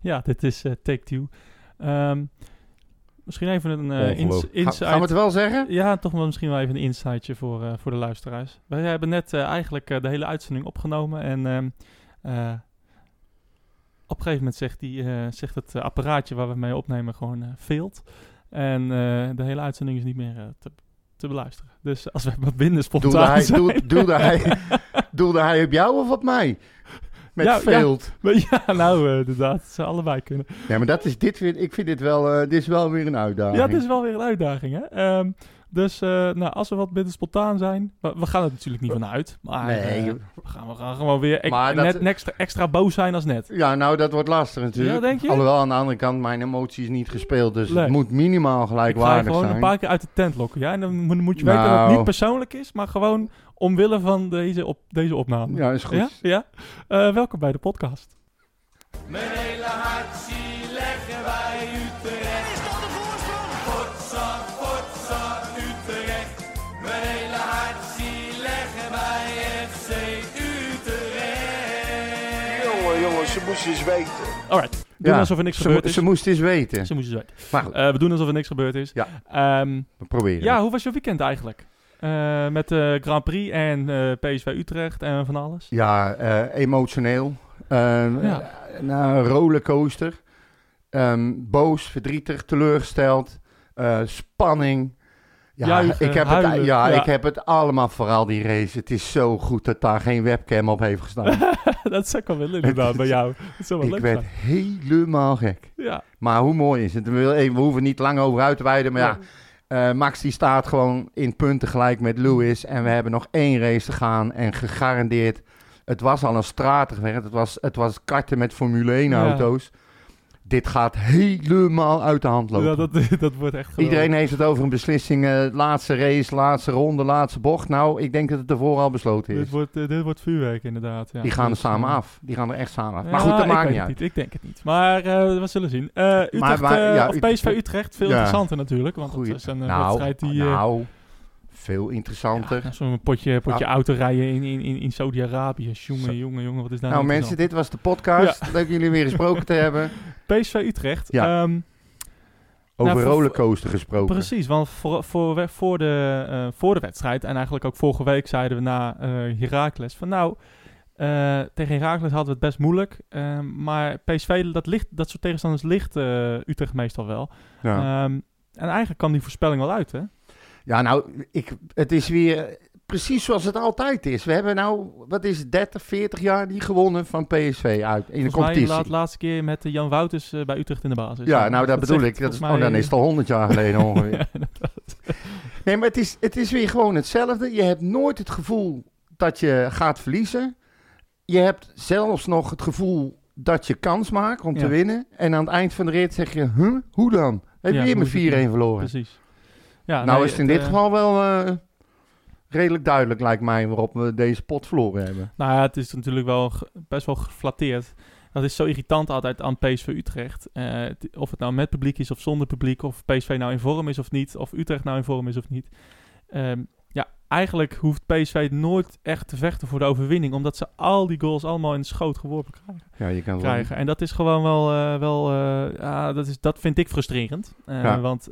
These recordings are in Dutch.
Ja, dit is eh, Take Two. Ehm, misschien even een eh ins Ongelooflijk. Ga- insight. gaan we het wel zeggen? Ja, toch wel misschien wel even een insightje voor, eh, voor de luisteraars. Wij hebben net eh, eigenlijk eh, de hele uitzending opgenomen en ehm, eh, op een gegeven moment zegt, die, eh, zegt het eh, apparaatje waar we mee opnemen gewoon eh failt. En eh, de hele uitzending is niet meer eh, te, te beluisteren. Dus als we wat minder spontaan Doelde hij, zijn... doel- doelde, hij, doelde hij op jou of op mij? Met Ja. Maar ja, nou eh, inderdaad, zou allebei kunnen. Ja, maar dat is dit weer, ik vind dit wel, eh, dit is wel weer een uitdaging. Ja, het is wel weer een uitdaging, hè? Ehm, dus eh, nou, als we wat minder spontaan zijn... We, we gaan er natuurlijk niet vanuit. Maar Nee, eh, we, gaan, we gaan gewoon weer ek- Maar dat- net, extra, extra boos zijn als net. Ja, nou, dat wordt lastig natuurlijk. Ja, denk je? Alhoewel, aan de andere kant, mijn emotie is niet gespeeld. Dus Nee. het moet minimaal Ik ga je gelijkwaardig gewoon zijn. een paar keer uit de tent lokken. Ja? En dan moet, je weten dat het Nou. niet persoonlijk is... maar gewoon omwille van deze, op, deze opname. Ja, is goed. Ja? ja? Eh, welkom bij de podcast. Mijn hele hart Moesten eens weten. Alright, doen Ja, alsof er niks Ze, gebeurd mo- is. ze moest eens weten. Ze moesten weten. Maar goed, Eh, we doen alsof er niks gebeurd is. Ja. Ehm, we proberen. Ja, hoe was je weekend eigenlijk? Eh, met de Grand Prix en eh, PSV Utrecht en van alles. Ja, eh, emotioneel. Eh, Ja. nou, een rollercoaster. Ehm, boos, verdrietig, teleurgesteld. eh, spanning. Ja, Juichen, ik heb het, ja, Ja. ik heb het allemaal, vooral die race. Het is zo goed dat daar geen webcam op heeft gestaan. dat zou ik wel willen inderdaad bij jou. Dat zou wel ik werd zijn. helemaal gek. Ja, Maar hoe mooi is het? We, even- we hoeven niet lang over uit te wijden. Maar ja, eh, Max die staat gewoon in punten gelijk met Lewis. En we hebben nog één race te gaan. En gegarandeerd, het was al een stratig weg. Het was, het was karten met Formule 1 Ja. Dit gaat helemaal uit de hand lopen. ja dat, dat wordt echt geweldig. Iedereen heeft het over een beslissing. eh, laatste race, laatste ronde, laatste bocht. Nou, ik denk dat het ervoor al besloten is. Dit wordt, eh, dit wordt vuurwerk inderdaad. Ja. die gaan er Dus, samen eh, af. Die gaan er echt samen af. ja, maar goed, dat maakt niet uit. niet. Ik denk het niet. Maar we zullen zien. Utrecht, maar, ja, of PSV Utrecht, veel interessanter natuurlijk. Want Goeie. het is een Nou, wedstrijd die... nou, veel interessanter. ja, Zo'n potje, potje autorijden in, in, in, in Saudi-Arabië. Jongen, jongen, jongen, wat is daar Nou nou mensen, dit was de podcast. Leuk jullie weer gesproken te hebben. PSV Utrecht. Ja. Ehm, Over Nou, rollercoaster gesproken. Precies, want voor, voor, voor, de, eh, voor de wedstrijd en eigenlijk ook vorige week zeiden we na Heracles van nou, eh, tegen Heracles hadden we het best moeilijk, eh, maar PSV, dat, ligt, dat soort tegenstanders ligt Utrecht meestal wel. Ja. Ehm, en eigenlijk kwam die voorspelling wel uit, hè? Ja, nou, ik, het is weer precies zoals het altijd is. We hebben nou, wat is het, 30, 40 jaar niet gewonnen van PSV uit in de mij competitie. de laat- laatste keer met eh, Jan Wouters eh, bij Utrecht in de basis. ja, nou dat, bedoel ik. Dat is, oh, dan mij- is het al 100 jaar geleden ongeveer. Ja. Nee, maar het is, het is weer gewoon hetzelfde. Je hebt nooit het gevoel dat je gaat verliezen. Je hebt zelfs nog het gevoel dat je kans maakt om te winnen. En aan het eind van de rit zeg je, huh, hoe dan? Heb je Ja, weer met is het 4-1 nu? verloren. Precies. Ja, nou nee, is het in dit eh, geval wel eh, redelijk duidelijk, lijkt mij, waarop we deze pot verloren hebben. Nou ja, het is natuurlijk wel best wel geflatteerd. Dat is zo irritant altijd aan PSV Utrecht. Eh, of het nou met publiek is of zonder publiek, of PSV nou in vorm is of niet, of Utrecht nou in vorm is of niet. Ehm, ja, eigenlijk hoeft PSV nooit echt te vechten voor de overwinning, omdat ze al die goals allemaal in de schoot geworpen krijgen. Ja, je kan wel- krijgen. En dat is gewoon wel, wel ja, dat, is, dat vind ik frustrerend. Ja. Want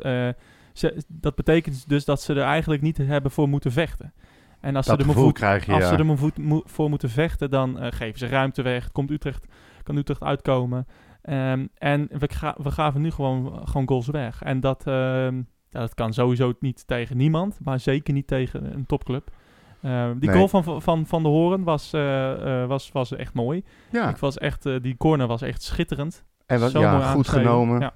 ze, dat betekent dus dat ze er eigenlijk niet hebben voor moeten vechten. En als dat ze er gevoel moet, krijg je, als ja. ze er voet- voor moeten vechten, dan eh, geven ze ruimte weg. Komt Utrecht, kan Utrecht uitkomen. Ehm, en we, ga, we gaven nu gewoon, gewoon goals weg. En dat, ehm, ja, dat kan sowieso niet tegen niemand, maar zeker niet tegen een topclub. Ehm, die Nee. goal van, van Van de Horen was, eh, eh, was, was echt mooi. ja. Ik was echt, die corner was echt schitterend. En wat, Zo ja, goed genomen. Ja.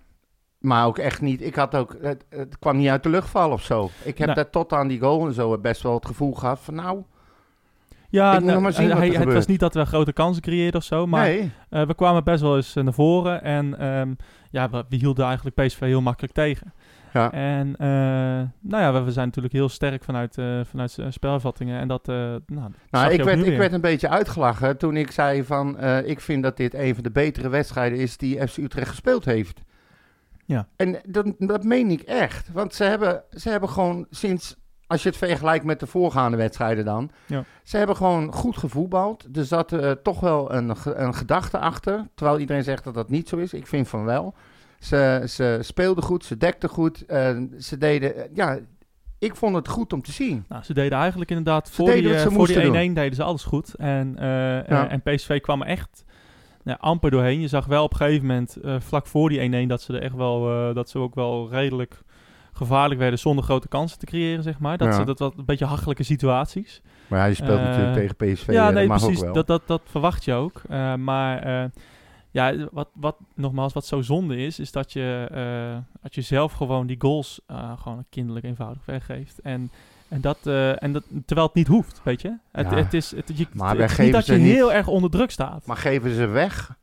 Maar ook echt niet. Ik had ook. Het, het kwam niet uit de lucht vallen of zo. Ik heb Nee. dat tot aan die goal en zo best wel het gevoel gehad van nou. Ja, Ik moet nou, maar zien hij- er het was niet dat we grote kansen creëerden of zo, maar nee. eh, we kwamen best wel eens eh, naar voren. En ehm, ja, we, we hielden eigenlijk PSV heel makkelijk tegen. Ja. En eh, nou ja, we, we zijn natuurlijk heel sterk vanuit, eh vanuit spelvattingen. En dat, nou, Nou, ik werd, ik werd een beetje uitgelachen toen ik zei van... ik vind dat dit een van de betere wedstrijden is die FC Utrecht gespeeld heeft. Ja. En dat, dat meen ik echt. Want ze hebben, ze hebben gewoon sinds als je het vergelijkt met de voorgaande wedstrijden dan. Ja. Ze hebben gewoon goed gevoetbald. Er zat eh, toch wel een, een gedachte achter. Terwijl iedereen zegt dat dat niet zo is. Ik vind van wel. Ze, ze speelden goed, ze dekten goed. eh, ze deden, eh, ja, ik vond het goed om te zien. Nou, ze deden eigenlijk inderdaad voor die, voor die 1-1 moesten deden ze alles goed. En, Ja. eh, en PSV kwam echt nou, amper doorheen. Je zag wel op een gegeven moment, eh, vlak voor die 1-1, dat ze er echt wel, eh, dat ze ook wel redelijk gevaarlijk werden zonder grote kansen te creëren, zeg maar. Dat, Ja. ze, dat was een beetje hachelijke situaties. Maar hij speelt Eh, natuurlijk tegen PSV. ja, eh, nee, precies. Dat, dat, dat verwacht je ook. Eh, maar eh, ja, wat, wat, nogmaals, wat zo zonde is, is dat je, eh, dat je zelf gewoon die goals eh, gewoon kinderlijk eenvoudig weggeeft. En, en, dat, eh, en dat, terwijl het niet hoeft, weet je. Het, Ja. het is, het, je, Maar het is niet dat je niet- heel erg onder druk staat. Maar geven ze weg?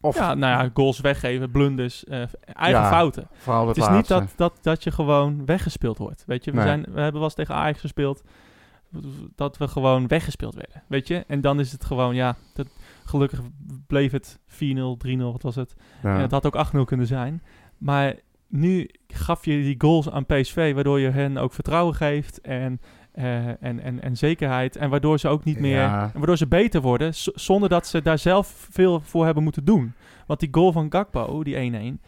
Of ja, nou ja, goals weggeven, blunders, eh, eigen Ja, fouten. vooral Het het is niet dat, dat, dat je gewoon weggespeeld wordt. Weet je, we, Nee. zijn, we hebben wel eens tegen Ajax gespeeld. Dat we gewoon weggespeeld werden. Weet je, en dan is het gewoon, ja, dat, gelukkig bleef het 4-0, 3-0, wat was het? Ja. En het had ook 8-0 kunnen zijn. Maar nu gaf je die goals aan PSV, waardoor je hen ook vertrouwen geeft en, eh, en, en, en zekerheid. En waardoor ze ook niet meer, Ja. en waardoor ze beter worden, zonder dat ze daar zelf veel voor hebben moeten doen. Want die goal van Gakpo, die 1-1,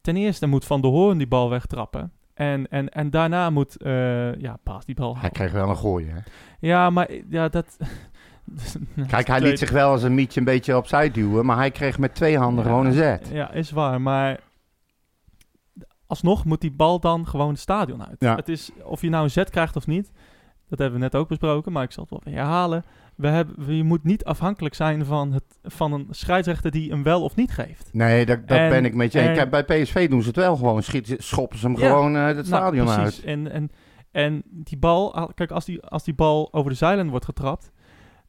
ten eerste moet Van der Hoorn die bal wegtrappen. En, en, en daarna moet, eh, ja, Paas die bal Hij kreeg wel een gooi, hè? Ja, maar ja, dat... Kijk, hij liet zich wel als een mietje een beetje opzij duwen, maar hij kreeg met twee handen Ja, gewoon een zet. Ja, is waar. Maar alsnog moet die bal dan gewoon het stadion uit. Ja. Het is, of je nou een zet krijgt of niet, dat hebben we net ook besproken, maar ik zal het wel weer herhalen. We hebben, je moet niet afhankelijk zijn van, het, van een scheidsrechter die hem wel of niet geeft. Nee, dat, dat En- ben ik met je. en- Kijk, bij PSV doen ze het wel gewoon. Schieten, schoppen ze hem Ja. gewoon eh, het Nou, stadion precies. uit. En, en, en die bal, al- kijk, als die, als die bal over de zijlijn wordt getrapt,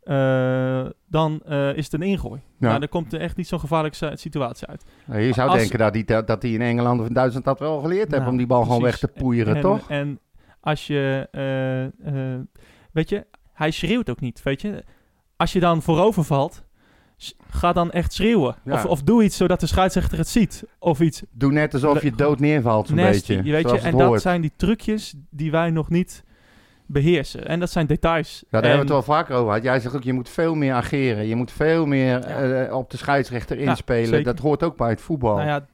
eh, dan eh, is het een ingooi. Ja. Nou, dan komt er echt niet zo'n gevaarlijke si- situatie uit. Nou, je zou als- denken dat hij dat, hij in Engeland of in Duitsland dat wel geleerd heeft Nou, om die bal gewoon weg te poeieren, en, toch? En als je, eh, weet je, hij schreeuwt ook niet, weet je. Als je dan voorover valt, ga dan echt schreeuwen. Ja. Of, of doe iets zodat de scheidsrechter het ziet. Of iets Doe net alsof je dood neervalt, zo'n beetje. je weet je. En dat zijn die trucjes die wij nog niet beheersen. En dat zijn details. Ja, daar hebben we het wel vaker over gehad. Jij zegt ook, je moet veel meer ageren. Je moet veel meer Ja. eh, op de scheidsrechter inspelen. dat hoort ook bij het voetbal. Nou ja,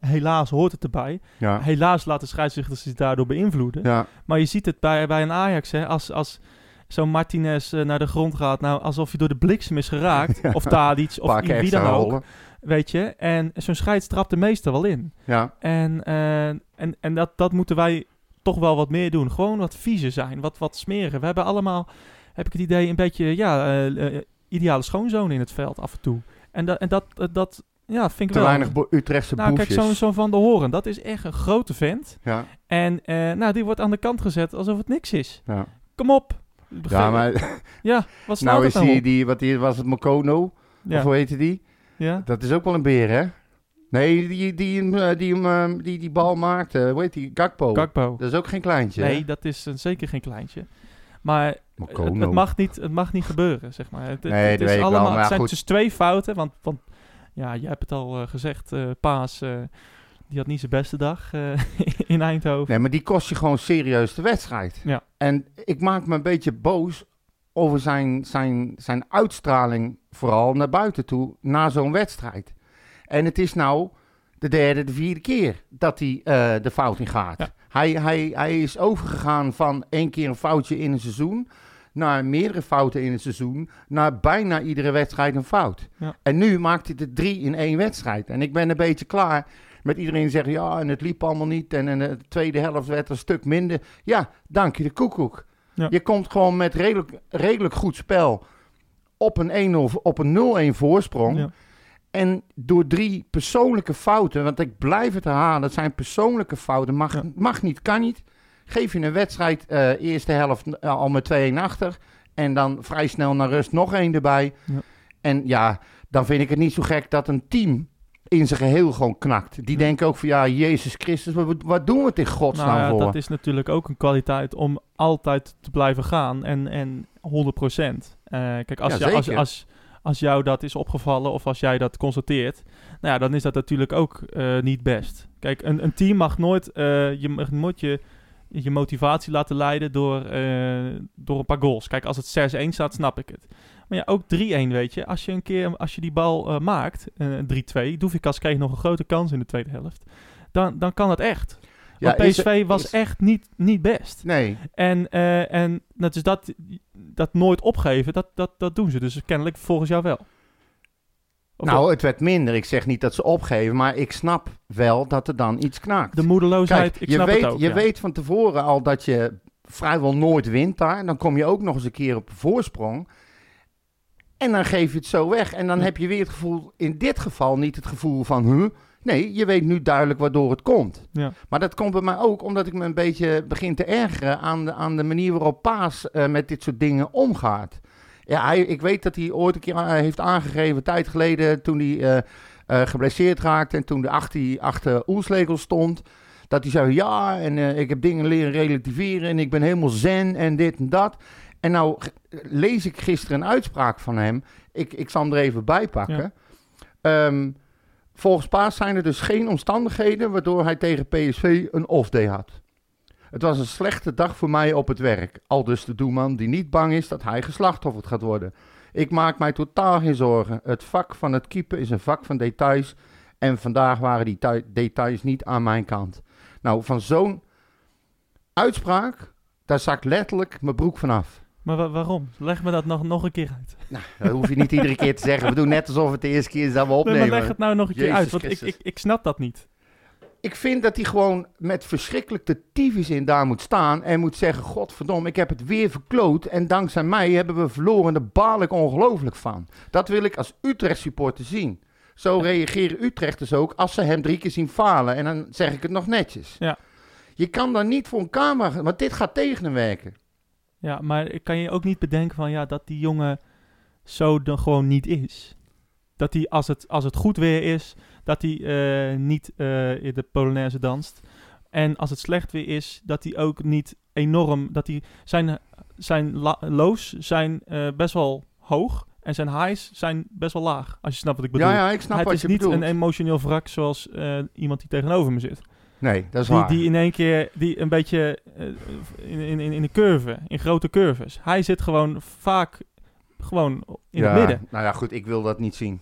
helaas hoort het erbij. ja. Helaas laten scheidsrechters zich daardoor beïnvloeden. Ja. Maar je ziet het bij, bij een Ajax, hè, als, als zo'n Martinez eh, naar de grond gaat, nou, alsof je door de bliksem is geraakt, of Tadic, of wie dan ook, weet je. En zo'n scheids trapt de meeste wel in. Ja. En, eh, en, en dat, dat moeten wij toch wel wat meer doen. Gewoon wat viezer zijn, wat, wat smeren. We hebben allemaal, heb ik het idee, een beetje, ja, eh, eh, ideale schoonzoon in het veld af en toe. En dat, en dat, eh, dat ja, vind ik Te wel. weinig Utrechtse nou, kijk, zo'n zo'n Van de Horen, dat is echt een grote vent. Ja. En eh, nou, die wordt aan de kant gezet alsof het niks is. Ja. Kom op. Ja, maar Ja, wat nou is die, die, wat die, was het Mokono? Ja, Of hoe heette die? ja. Dat is ook wel een beer, hè? Nee, die, die, eh, die, hem, eh, die, die bal maakte. Hoe heet die? Gakpo. Gakpo. Dat is ook geen kleintje, Nee, hè? dat is een- zeker geen kleintje. Maar het, Mokono. het, mag niet, het mag niet gebeuren, zeg maar. Het, Nee, het is wel, allemaal, maar het zijn goed. dus twee fouten, want, want ja, je hebt het al eh, gezegd, eh, Paas, eh, die had niet zijn beste dag eh, in Eindhoven. Nee, maar die kost je gewoon serieus de wedstrijd. Ja. En ik maak me een beetje boos over zijn, zijn, zijn uitstraling, vooral naar buiten toe, na zo'n wedstrijd. En het is nou de derde, de vierde keer dat hij eh, de fout in gaat. Ja. Hij, hij, hij is overgegaan van één keer een foutje in een seizoen naar meerdere fouten in een seizoen, naar bijna iedere wedstrijd een fout. Ja. En nu maakt hij er drie in één wedstrijd. En ik ben een beetje klaar met iedereen zegt, ja, en het liep allemaal niet. En, en de tweede helft werd een stuk minder. Ja, dank je de koekoek. Ja. Je komt gewoon met redelijk, redelijk goed spel op een 1-0, op een 0-1 voorsprong. Ja. En door drie persoonlijke fouten, want ik blijf het herhalen, het zijn persoonlijke fouten, mag, Ja. mag niet, kan niet. Geef je een wedstrijd, eh, eerste helft eh, al met 2-1 achter. En dan vrij snel naar rust nog één erbij. Ja. En ja, dan vind ik het niet zo gek dat een team in zijn geheel gewoon knakt. Die Ja. denken ook van ja, Jezus Christus, wat, wat doen we het in godsnaam Nou ja, voor? dat is natuurlijk ook een kwaliteit om altijd te blijven gaan en, en 100 procent. kijk, als, Ja, je, als, als, als jou dat is opgevallen of als jij dat constateert, nou ja, dan is dat natuurlijk ook eh, niet best. Kijk, een, een team mag nooit, eh, je nooit je, je motivatie laten leiden door, eh, door een paar goals. Kijk, als het 6-1 staat, snap ik het. Maar ja, ook 3-1, weet je. Als je een keer, als je die bal maakt, eh 3-2, Doefikas kreeg nog een grote kans in de tweede helft. Dan, dan kan het echt. Want is- PSV was is- echt niet, niet best. Nee, En, eh, en dat is dat, dat nooit opgeven, dat, dat, dat doen ze. Dus kennelijk volgens jou wel. Of nou, het werd minder. Ik zeg niet dat ze opgeven, maar ik snap wel dat er dan iets knaakt. de moedeloosheid, Kijk, ik je, snap weet, het ook. je ja. weet van tevoren al dat je vrijwel nooit wint daar. Dan kom je ook nog eens een keer op voorsprong. En dan geef je het zo weg. En dan Ja. heb je weer het gevoel, in dit geval niet het gevoel van... Huh? Nee, je weet nu duidelijk waardoor het komt. Ja. Maar dat komt bij mij ook omdat ik me een beetje begin te ergeren... aan de, aan de manier waarop Paas eh, met dit soort dingen omgaat. Ja, hij, ik weet dat hij ooit een keer eh, heeft aangegeven, een tijd geleden... toen hij eh, geblesseerd raakte en toen de achter, achter Oelslegel stond... Dat hij zei, ja, en ik heb dingen leren relativeren en ik ben helemaal zen en dit en dat. En nou lees ik gisteren een uitspraak van hem. Ik, ik zal hem er even bij pakken. Ehm, volgens Paas zijn er dus geen omstandigheden waardoor hij tegen PSV een off-day had. Het was een slechte dag voor mij op het werk. Al dus de doelman die niet bang is dat hij geslachtofferd gaat worden. Ik maak mij totaal geen zorgen. Het vak van het keeper is een vak van details. En vandaag waren die details niet aan mijn kant. Nou, van zo'n uitspraak, daar zakt letterlijk mijn broek vanaf. Maar wa- waarom? Leg me dat nog, nog een keer uit. Nou, dat hoef je niet iedere keer te zeggen. We doen net alsof het de eerste keer is dat we Nee, opnemen. maar leg het nou nog een keer Jezus uit, want ik, ik, ik snap dat niet. Ik vind dat hij gewoon met verschrikkelijk de tyfus in daar moet staan en moet zeggen: Godverdomme, ik heb het weer verkloot. En dankzij mij hebben we verloren. Daar baal ik ongelooflijk van. Dat wil ik als Utrecht supporter zien. Zo reageren Utrechters ook als ze hem drie keer zien falen. En dan zeg ik het nog netjes. Ja. Je kan dan niet voor een camera, want dit gaat tegen hem werken. Ja, maar ik kan je ook niet bedenken van ja, dat die jongen zo dan gewoon niet is. Dat hij als het, als het goed weer is, dat hij eh, niet eh, in de Polonaise danst. En als het slecht weer is, dat hij ook niet enorm, dat hij zijn, zijn lows zijn eh, best wel hoog en zijn highs zijn best wel laag. Als je snapt wat ik bedoel. Ja, ja, ik snap het wat is je niet bedoelt. een emotioneel wrak zoals iemand die tegenover me zit. Nee, dat is Die, waar. die in één keer, die een beetje eh, in, in, in, een curve, in grote curves. Hij zit gewoon vaak gewoon in ja, het midden. Nou ja, goed, ik wil dat niet zien.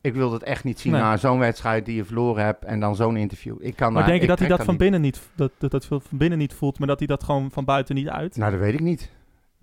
Ik wil dat echt niet zien Nee. na zo'n wedstrijd die je verloren hebt en dan zo'n interview. Ik kan Maar daar- denk je dat hij dat van niet. binnen niet, dat, dat, dat van binnen niet voelt, maar dat hij dat gewoon van buiten niet uit? Nou, dat weet ik niet.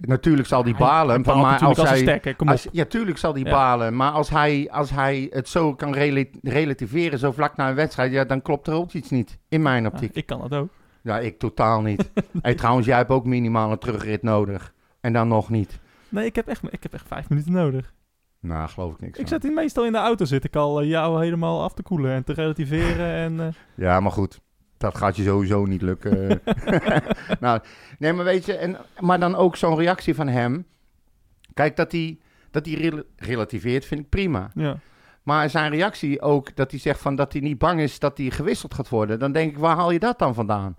Natuurlijk zal die Hij- balen, maar als hij... stekker. Als, ja, tuurlijk zal die Ja. balen. Maar als hij, als hij het zo kan rela- relativeren, zo vlak na een wedstrijd, ja, dan klopt er ook iets niet. In mijn Ja, optiek. ik kan dat ook. Ja, ik totaal niet. hey, trouwens, jij hebt ook minimaal een terugrit nodig. En dan nog niet. Nee, ik heb echt, ik heb echt vijf minuten nodig. Nou, geloof ik niks Ik zit hier meestal in de auto, zit ik al eh, jou helemaal af te koelen en te relativeren. en, eh, Ja, maar goed. Dat gaat je sowieso niet lukken. nou, nee, maar weet je, en, maar dan ook zo'n reactie van hem. Kijk, dat hij, dat hij rel- relativeert, vind ik prima. ja. Maar zijn reactie ook, dat hij zegt van dat hij niet bang is dat hij gewisseld gaat worden. Dan denk ik, waar haal je dat dan vandaan?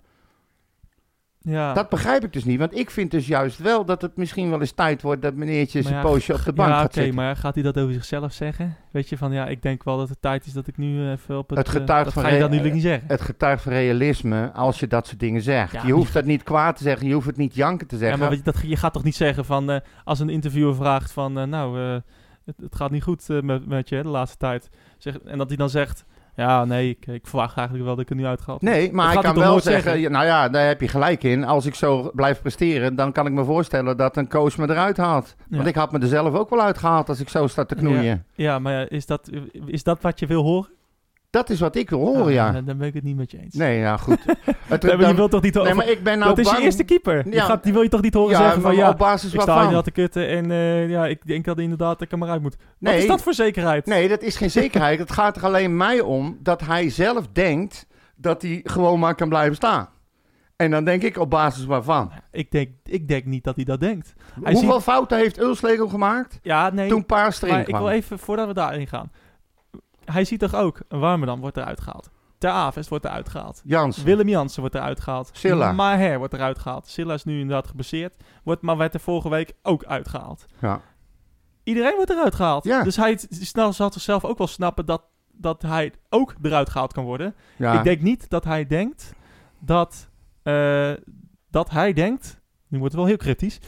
Ja. Dat begrijp ik dus niet. Want ik vind dus juist wel dat het misschien wel eens tijd wordt dat meneertje Maar zijn ja, poosje op de bank ja, gaat oké, zitten. maar gaat hij dat over zichzelf zeggen? Weet je, van ja, ik denk wel dat het tijd is dat ik nu even op het... Het eh, getuigt dat van ga je dat natuurlijk niet zeggen. Het getuigt van realisme als je dat soort dingen zegt. Ja, je hoeft dat niet kwaad te zeggen, je hoeft het niet janken te Ja, zeggen. maar weet je, dat, je gaat toch niet zeggen van... eh, als een interviewer vraagt van... eh, nou, het, het gaat niet goed met, met je hè, de laatste tijd. Zeg, en dat hij dan zegt... Ja, nee, ik, ik verwacht eigenlijk wel dat ik er nu uitgehaald heb. Nee, maar hij kan wel zeggen, nou ja, daar heb je gelijk in. Als ik zo blijf presteren, dan kan ik me voorstellen dat een coach me eruit haalt. Want ik had me er zelf ook wel uitgehaald als ik zo sta te knoeien. Ja, maar ja, is, dat, is dat wat je wil horen? Dat is wat ik wil horen, ja. Ah, dan, dan ben ik het niet met je eens. Nee, ja, goed. Het, Nee, maar je wilt toch niet nee, maar ik ben nou dat is je eerste keeper. Je Ja. gaat, die wil je toch niet horen ja, zeggen van... Ja, op basis ik sta al te kutten en eh, ja, ik denk dat inderdaad ik er maar uit moet. Wat Nee. is dat voor zekerheid? Nee, dat is geen zekerheid. het gaat er alleen mij om dat hij zelf denkt dat hij gewoon maar kan blijven staan. En dan denk ik op basis waarvan. Ik, denk, ik denk niet dat hij dat denkt. Hij Hoeveel ziet- fouten heeft Ulslegel gemaakt Ja, nee. toen Paas erin maar ik kwam? wil even, voordat we daarin gaan. Hij ziet toch ook, Warmerdam wordt eruit gehaald. Ter Avest wordt eruit gehaald. Jans. Willem Jansen wordt eruit gehaald. Silla. Maher wordt eruit gehaald. Silla is nu inderdaad geblesseerd. Wordt, maar werd er vorige week ook uitgehaald. Ja. Iedereen wordt eruit gehaald. Ja. Dus hij snel zal zichzelf ook wel snappen dat, dat hij ook eruit gehaald kan worden. Ja. Ik denk niet dat hij denkt dat, eh, dat hij denkt, nu wordt het wel heel kritisch,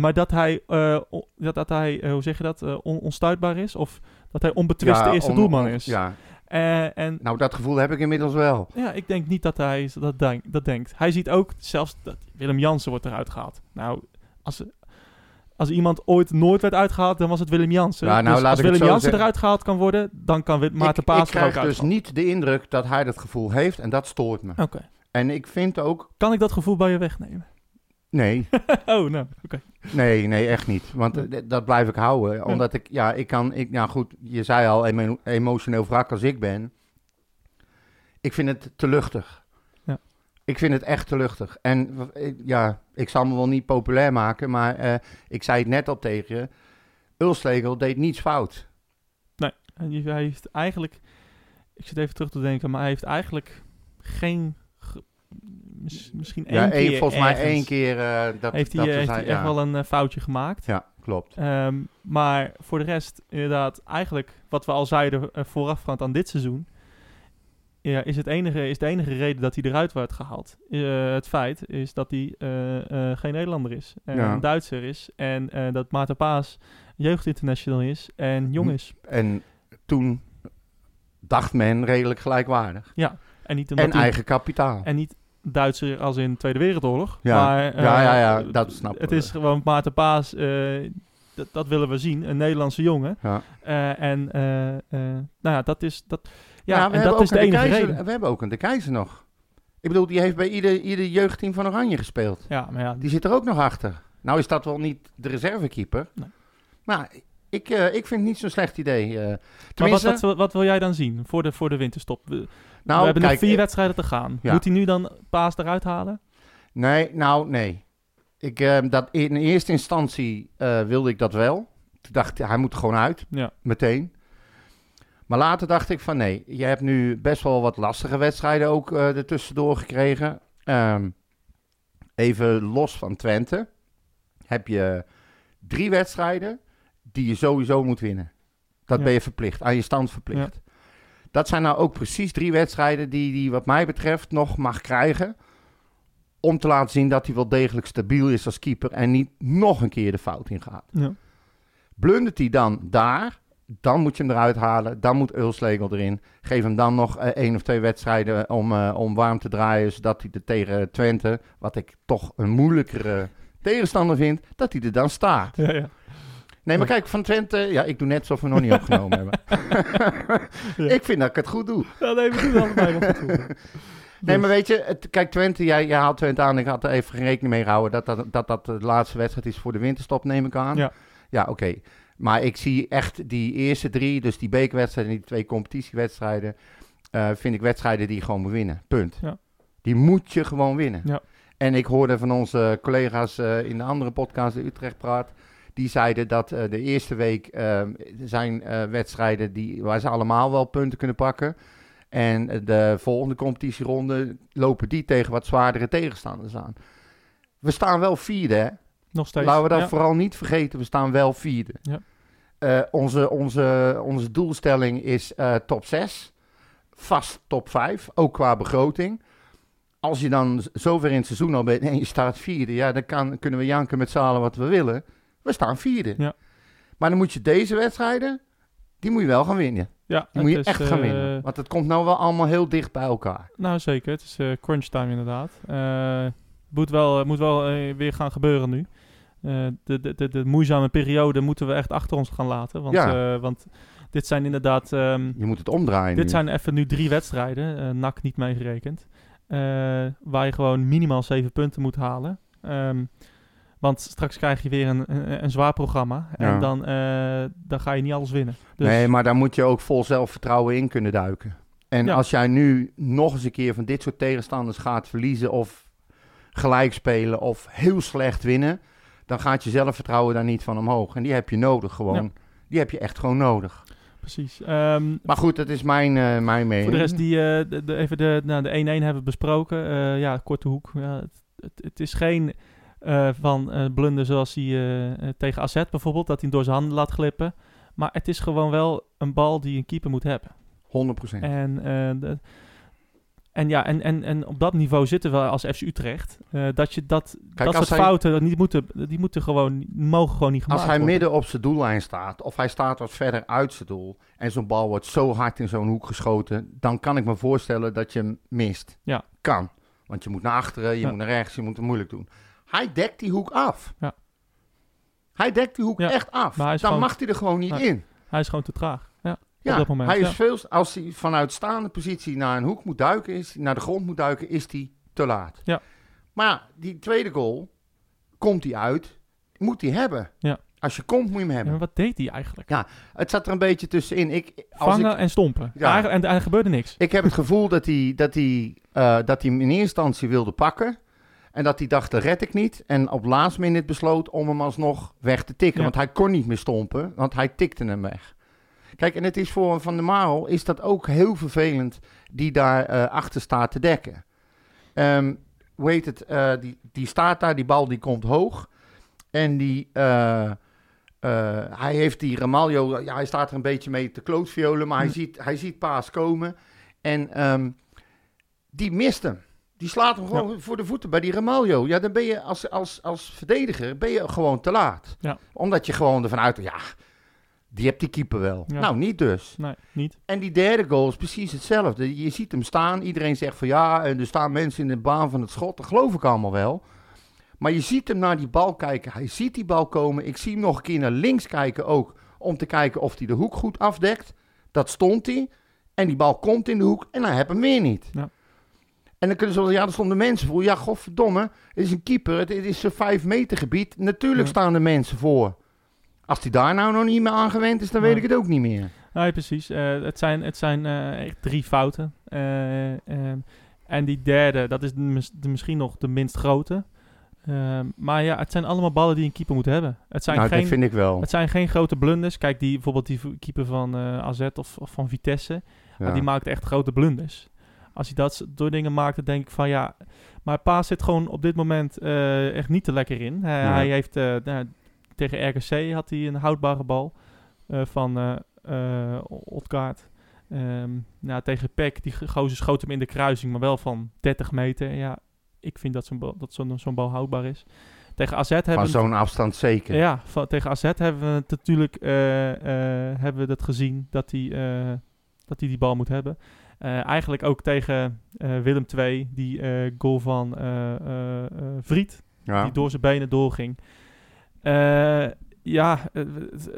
maar dat hij, eh, o- dat, dat hij eh, hoe zeg je dat, eh, on- onstuitbaar is of dat hij onbetwist de eerste doelman is. Ja, Eh, en nou dat gevoel heb ik inmiddels wel. ja, ik denk niet dat hij dat, denk, dat denkt. Hij ziet ook zelfs dat Willem Jansen wordt eruit gehaald. Nou, als, als iemand ooit nooit werd uitgehaald, dan was het Willem Jansen. Ja, nou, dus als ik Willem Jansen zeggen. eruit gehaald kan worden, dan kan Maarten ik, ik Paas ook krijg dus niet de indruk dat hij dat gevoel heeft en dat stoort me. Oké. En ik vind ook, Kan ik dat gevoel bij je wegnemen? Nee, oh, nou, oké. nee, nee, echt niet. Want dat blijf ik houden. Omdat ik, ja, ik kan, ik, ja goed, je zei al, emo- emotioneel wrak als ik ben. Ik vind het te luchtig. Ja. Ik vind het echt te luchtig. En ja, ik zal me wel niet populair maken, maar eh, ik zei het net al tegen je. Ulslegel deed niets fout. Die- hij heeft eigenlijk, ik zit even terug te denken, maar hij heeft eigenlijk geen, misschien één ja, keer één, volgens mij één keer eh, dat, heeft hij, dat eh, heeft hij echt ja. wel een eh, foutje gemaakt. Ja, klopt. Ehm, maar voor de rest, inderdaad, eigenlijk wat we al zeiden uh, voorafgaand aan dit seizoen, ja, is, het enige, is de enige reden dat hij eruit werd gehaald. Eh, het feit is dat hij geen Nederlander is, en Ja. een Duitser is en dat Maarten Paas jeugdinternational is en jong Hm. is. En toen dacht men redelijk gelijkwaardig. En niet, En eigen kapitaal. en niet Duitser als in Tweede Wereldoorlog. Ja. Maar, eh, Ja, ja, ja, dat snap Het we. is gewoon Maarten Paas, eh, dat, dat willen we zien, een Nederlandse jongen. ja. Eh, en eh, eh, nou ja, dat is, dat, ja, Ja, we en hebben dat ook is de een de enige Keizer, reden. We hebben ook een de Keizer nog. Ik bedoel, die heeft bij ieder, ieder jeugdteam van Oranje gespeeld. Ja, maar ja, Die zit er ook nog achter. Nou is dat wel niet de reservekeeper. Nee. Maar ik, eh, ik vind het niet zo'n slecht idee. eh. maar wat, wat, wat wil jij dan zien voor de, voor de winterstop? We, nou, we hebben kijk, nog vier eh, wedstrijden te gaan. ja. Moet hij nu dan Paas eruit halen? Nee, nou, nee. Ik, eh, dat in eerste instantie eh, wilde ik dat wel. Toen dacht ik, hij moet gewoon uit. Ja. Meteen. Maar later dacht ik van nee, je hebt nu best wel wat lastige wedstrijden ook eh ertussendoor gekregen. Ehm, even los van Twente heb je drie wedstrijden die je sowieso moet winnen. Dat Ja. ben je verplicht, aan je stand verplicht. Dat zijn nou ook precies drie wedstrijden die die wat mij betreft nog mag krijgen. Om te laten zien dat hij wel degelijk stabiel is als keeper en niet nog een keer de fout in gaat. Ja. Blundert hij dan daar, dan moet je hem eruit halen. Dan moet Ulslegel erin. Geef hem dan nog eh, één of twee wedstrijden om, eh, om warm te draaien. Zodat hij er tegen Twente, wat ik toch een moeilijkere tegenstander vind, dat hij er dan staat. Ja, ja. Nee, maar kijk, van Twente, ja, ik doe net alsof we nog niet opgenomen hebben. Ja. Ik vind dat ik het goed doe. ja nee, we doen allebei nog goed. Nee, Dus- maar weet je, het, kijk, Twente, jij, jij haalt Twente aan. Ik had er even geen rekening mee gehouden dat dat, dat dat de laatste wedstrijd is voor de winterstop, neem ik aan. Ja. Ja, oké. Maar ik zie echt die eerste drie, dus die bekerwedstrijden en die twee competitiewedstrijden, eh, vind ik wedstrijden die gewoon moet winnen. Punt. Ja. Die moet je gewoon winnen. Ja. En ik hoorde van onze collega's eh, in de andere podcast, de Utrecht Praat, die zeiden dat eh, de eerste week eh, zijn eh, wedstrijden die, waar ze allemaal wel punten kunnen pakken. En eh, de volgende competitieronde lopen die tegen wat zwaardere tegenstanders aan. We staan wel vierde, hè? Nog steeds. Laten we dat ja. vooral niet vergeten. We staan wel vierde. Ja. Onze, onze, onze doelstelling is top 6. Vast top 5. Ook qua begroting. Als je dan zover in het seizoen al bent en je staat vierde. Ja, dan kan, kunnen we janken met z'n allen wat we willen. We staan vierde. Ja. Maar dan moet je deze wedstrijden. Die moet je wel gaan winnen. Ja, Die moet je is, echt gaan eh, winnen. Want het komt nou wel allemaal heel dicht bij elkaar. Nou, zeker. Het is eh, crunch time inderdaad. Eh, Het moet wel, moet wel weer gaan gebeuren nu. De, de, de, de moeizame periode moeten we echt achter ons gaan laten. Want, Ja. want dit zijn inderdaad... ehm, Je moet het omdraaien dit nu. zijn even nu drie wedstrijden, NAC niet meegerekend. waar je gewoon minimaal zeven punten moet halen. Ehm, want straks krijg je weer een, een, een zwaar programma. Ja. En dan, eh, dan ga je niet alles winnen. Dus, Nee, maar daar moet je ook vol zelfvertrouwen in kunnen duiken. En Ja. als jij nu nog eens een keer van dit soort tegenstanders gaat verliezen of gelijk spelen of heel slecht winnen, dan gaat je zelfvertrouwen daar niet van omhoog. En die heb je nodig gewoon. Ja. Die heb je echt gewoon nodig. Precies. Ehm, Maar goed, dat is mijn, eh, mijn mening. Voor de rest, die, eh, de, de- even de, nou, de 1-1 hebben we besproken. Ja, korte hoek. Ja, het, het, het is geen eh, van eh blunder zoals hij eh, tegen AZ bijvoorbeeld, dat hij hem door zijn handen laat glippen. Maar het is gewoon wel een bal die een keeper moet hebben. 100%. En de- En ja, en, en, en op dat niveau zitten we als FC Utrecht. dat je dat, dat soort hij- fouten niet moeten, die moeten gewoon, mogen gewoon niet gemaakt Als hij worden. midden op zijn doellijn staat, of hij staat wat verder uit zijn doel, en zo'n bal wordt zo hard in zo'n hoek geschoten, dan kan ik me voorstellen dat je hem mist. Ja. Kan. Want je moet naar achteren, je Ja. moet naar rechts, je moet het moeilijk doen. Hij dekt die hoek af. Ja. Hij dekt die hoek Ja, echt af. Dan gewoon- mag hij er gewoon niet Ja. in. Hij is gewoon te traag. Ja, Ja, op dat moment. hij is ja. veel, als hij vanuit staande positie naar een hoek moet duiken, is, naar de grond moet duiken, is hij te laat. Ja. Maar ja, die tweede goal, komt hij uit, moet hij hebben. Ja. Als je komt, moet je hem Ja, hebben. maar wat deed hij eigenlijk? Het zat er een beetje tussenin. Ik, als Vangen ik, en stompen. Ja. Eigenlijk- en er gebeurde niks. ik heb het gevoel dat hij, dat, hij, eh, dat hij hem in eerste instantie wilde pakken. En dat hij dacht, dat red ik niet. En op laatst minute besloot om hem alsnog weg te tikken. Ja. Want hij kon niet meer stompen, want hij tikte hem weg. Kijk, en het is voor Van der Marel is dat ook heel vervelend die daar eh, achter staat te dekken. Ehm hoe heet het? eh, die, die staat daar, die bal die komt hoog. En die, eh, hij heeft die Ramaljo, ja, hij staat er een beetje mee te klootviolen, maar hij, Hm. ziet, hij ziet Paas komen. En ehm, die mist hem. Die slaat hem gewoon voor de voeten bij die Ramaljo. Ja, dan ben je als, als, als verdediger ben je gewoon te laat. Ja. Omdat je gewoon ervan uit, ja, die hebt die keeper wel. Ja. Nou, niet dus. Nee, niet. En die derde goal is precies hetzelfde. Je ziet hem staan. Iedereen zegt van ja, en er staan mensen in de baan van het schot. Dat geloof ik allemaal wel. Maar je ziet hem naar die bal kijken. Hij ziet die bal komen. Ik zie hem nog een keer naar links kijken ook. Om te kijken of hij de hoek goed afdekt. Dat stond hij. En die bal komt in de hoek. En hij heeft hem weer niet. Ja. En dan kunnen ze wel, ja, er stonden mensen voor. Ja, godverdomme. Het is een keeper. Het, het is een vijf meter gebied. Natuurlijk Ja. staan er mensen voor. Als die daar nou nog niet meer aangewend is, dan weet ik het ook niet meer. Nee, precies. Eh, het zijn, het zijn eh, echt drie fouten. Eh, ehm, en die derde, dat is de, mis- de misschien nog de minst grote. Ehm, maar ja, het zijn allemaal ballen die een keeper moet hebben. Het zijn, nou, geen, dat vind ik wel. het zijn geen grote blunders. Kijk, die, bijvoorbeeld die keeper van AZ of, of van Vitesse. Ja. die maakt echt grote blunders. Als hij dat soort dingen maakt, dan denk ik van ja... Maar Paas zit gewoon op dit moment eh, echt niet te lekker in. Hij, Ja. hij heeft eh, nou, tegen RKC had hij een houdbare bal eh, van eh, Odgaard. Ehm, nou, tegen Peck, die gozer schoot hem in de kruising, maar wel van 30 meter. Ja, ik vind dat zo'n bal, dat zo'n zo'n bal houdbaar is. Tegen AZ hebben Van we... zo'n afstand zeker. Ja, van, tegen AZ hebben we het natuurlijk hebben we dat gezien dat hij, dat hij die bal moet hebben. Eh, eigenlijk ook tegen eh, Willem II, die eh, goal van Vriet, Ja. die door zijn benen doorging. Eh, ja, het,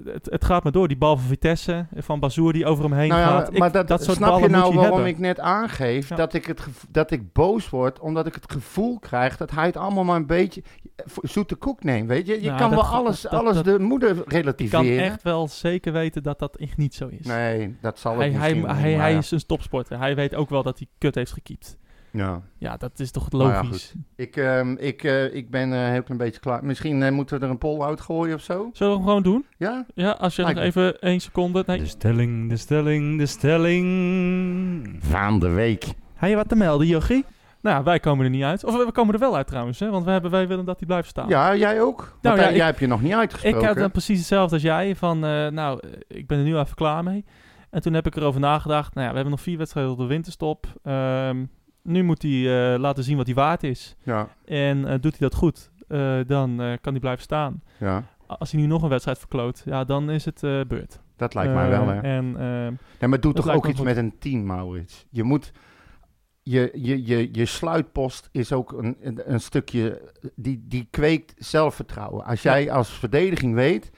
het, het gaat maar door. Die bal van Vitesse, van Bazoer die over hem heen Nou ja, gaat. Ik- maar dat, soort snap je nou je waarom hebben. ik net aangeef Ja. dat, ik het dat ik boos word, omdat ik het gevoel krijg dat hij het allemaal maar een beetje zoete koek neemt, weet je? Je Nou, kan dat wel alles, dat- alles de moeder Ik kan relativeren. echt wel zeker weten dat dat echt niet zo is. Nee, dat zal hij, hij, hij, hij is een topsporter. Hij weet ook wel dat hij kut heeft gekiept. Ja. Ja, dat is toch Nou ja, logisch. Ik, ehm, ik, eh, ik ben eh, een heel klein beetje klaar. Misschien eh, moeten we er een poll uitgooien of zo? Zullen we hem gewoon doen? Ja? Ja, als je Lijkt nog me. even één seconde... Nee. De stelling, de stelling, de stelling. Van de week. Heb je wat te melden, Jochie? Nou, wij komen er niet uit. Of we komen er wel uit trouwens, hè? Want we hebben, wij willen dat hij blijft staan. Ja, jij ook? Want Nou ja, hij- ik- jij hebt je nog niet ik uitgesproken. had dan precies hetzelfde als jij. Van, eh, nou, ik ben er nu even klaar mee. En toen heb ik erover nagedacht. Nou ja, we hebben nog vier wedstrijden op de winterstop. Ehm, nu moet hij eh, laten zien wat hij waard is. Ja, En eh, doet hij dat goed, eh, dan kan hij blijven staan. ja, Als hij nu nog een wedstrijd verkloot, ja, dan is het beurt. dat lijkt mij wel, hè? En Ja, maar Dat toch ook iets goed. met een team, Maurits. Je moet... Je, je, je, je sluitpost is ook een, een, een stukje... Die, die kweekt zelfvertrouwen. Als Ja. jij als verdediging weet...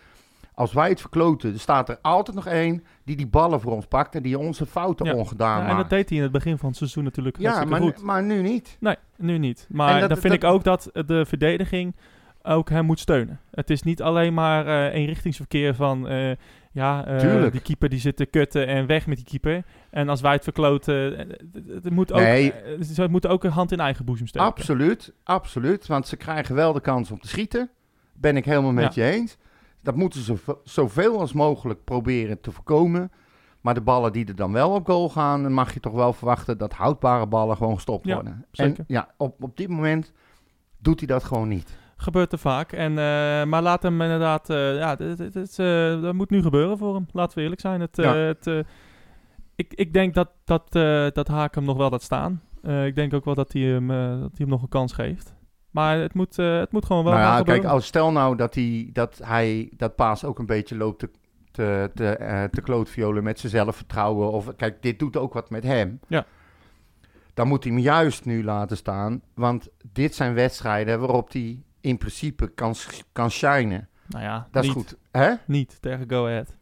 Als wij het verkloten, er staat er altijd nog één... die die ballen voor ons pakt... en die onze fouten Ja. ongedaan ja, en dat maakt. deed hij in het begin van het seizoen natuurlijk Ja, maar, goed. maar nu niet. Nee, nu niet. Maar dat- dan vind dat- ik ook dat de verdediging ook hem moet steunen. Het is niet alleen maar eh eenrichtingsverkeer van... eh, ja, Tuurlijk. die keeper die zit te kutten en weg met die keeper. En als wij het verkloten... het- het moet ook, Nee. ze moeten ook een hand in eigen boezem steken. Absoluut, absoluut. Want ze krijgen wel de kans om te schieten. Ben ik helemaal met je eens. Dat moeten ze zo- zoveel als mogelijk proberen te voorkomen. Maar de ballen die er dan wel op goal gaan, dan mag je toch wel verwachten dat houdbare ballen gewoon gestopt Ja, worden. zeker. En ja, op, op dit moment doet hij dat gewoon niet. Gebeurt er vaak. En, eh, maar laat hem inderdaad... eh, ja, dit- dit- dit, eh, dat moet nu gebeuren voor hem. Laten we eerlijk zijn. Het, Ja. het, ik, ik denk dat, dat, dat Haak hem nog wel laat staan. Ik denk ook wel dat hij hem, dat hij hem nog een kans geeft. Maar het moet, eh, het moet gewoon wel nou ja, kijk, als stel nou dat hij, dat hij dat Paas ook een beetje loopt te, te, te, te klootviolen met zijn zelfvertrouwen. Of kijk, dit doet ook wat met hem. Ja. Dan moet hij hem juist nu laten staan. Want dit zijn wedstrijden waarop hij in principe kan, kan shinen. Nou ja, Dat niet, is goed. Hè? Niet tegen Go Ahead.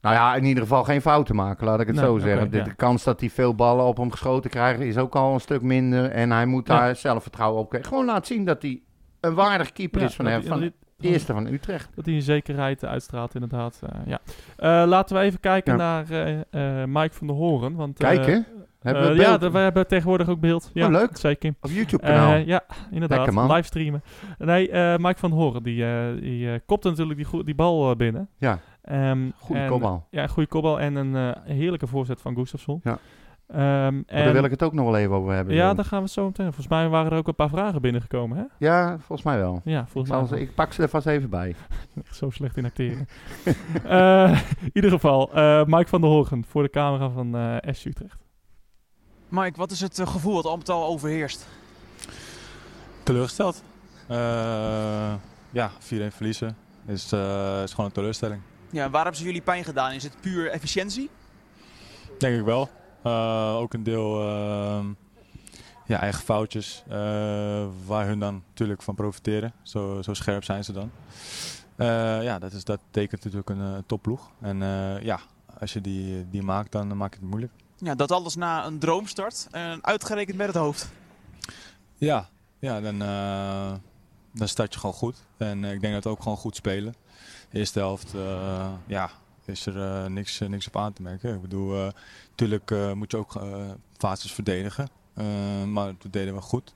Nou ja, in ieder geval geen fouten maken, laat ik het Nee, zo zeggen. De, ja. de kans dat hij veel ballen op hem geschoten krijgt is ook al een stuk minder. En hij moet Ja. daar zelfvertrouwen op krijgen. Gewoon laten zien dat hij een waardig keeper Ja, is van, hem, van eerste van Utrecht. Dat hij een zekerheid uitstraalt, inderdaad. eh, ja. Eh, laten we even kijken Ja. naar eh, Mike van der Horen. Want, Kijken, hebben we ja, we hebben tegenwoordig ook beeld. Ja, Oh, leuk. Zeker. op YouTube-kanaal. Ja, inderdaad. Livestreamen. Nee, Mike van Horen, die, die kopte natuurlijk die, die bal binnen. ja, Ehm, goede kopbal. Ja, goede kopbal en een heerlijke voorzet van Gustafsson. Ja. Ehm, en, daar wil ik het ook nog wel even over hebben. ja, Jeroen. daar gaan we het zo meteen. Volgens mij waren er ook een paar vragen binnengekomen, hè? ja, volgens mij wel. Ja, Ik, volgens zal mij. ze- ik pak ze er vast even bij. Zo slecht in acteren. Eh, in ieder geval, eh, Mike van der Horen voor de camera van eh SC Utrecht. Mike, wat is het gevoel dat al met al overheerst? Teleurgesteld. Eh, ja, 4-1 verliezen is, eh, is gewoon een teleurstelling. Ja, waar hebben ze jullie pijn gedaan? Is het puur efficiëntie? Denk ik wel. Eh, ook een deel ehm, ja, eigen foutjes eh, waar hun dan natuurlijk van profiteren. Zo, zo scherp zijn ze dan. Eh, ja, dat, is, dat tekent natuurlijk een topploeg. En ja, als je die, die maakt, dan maak je het moeilijk. Ja, dat alles na een droomstart. En uitgerekend met het hoofd. Ja, ja dan, dan start je gewoon goed. En ik denk dat we ook gewoon goed spelen. De eerste helft ja, is er eh, niks, eh, niks op aan te merken. Ik bedoel, natuurlijk moet je ook eh, fases verdedigen. Eh, maar dat deden we goed.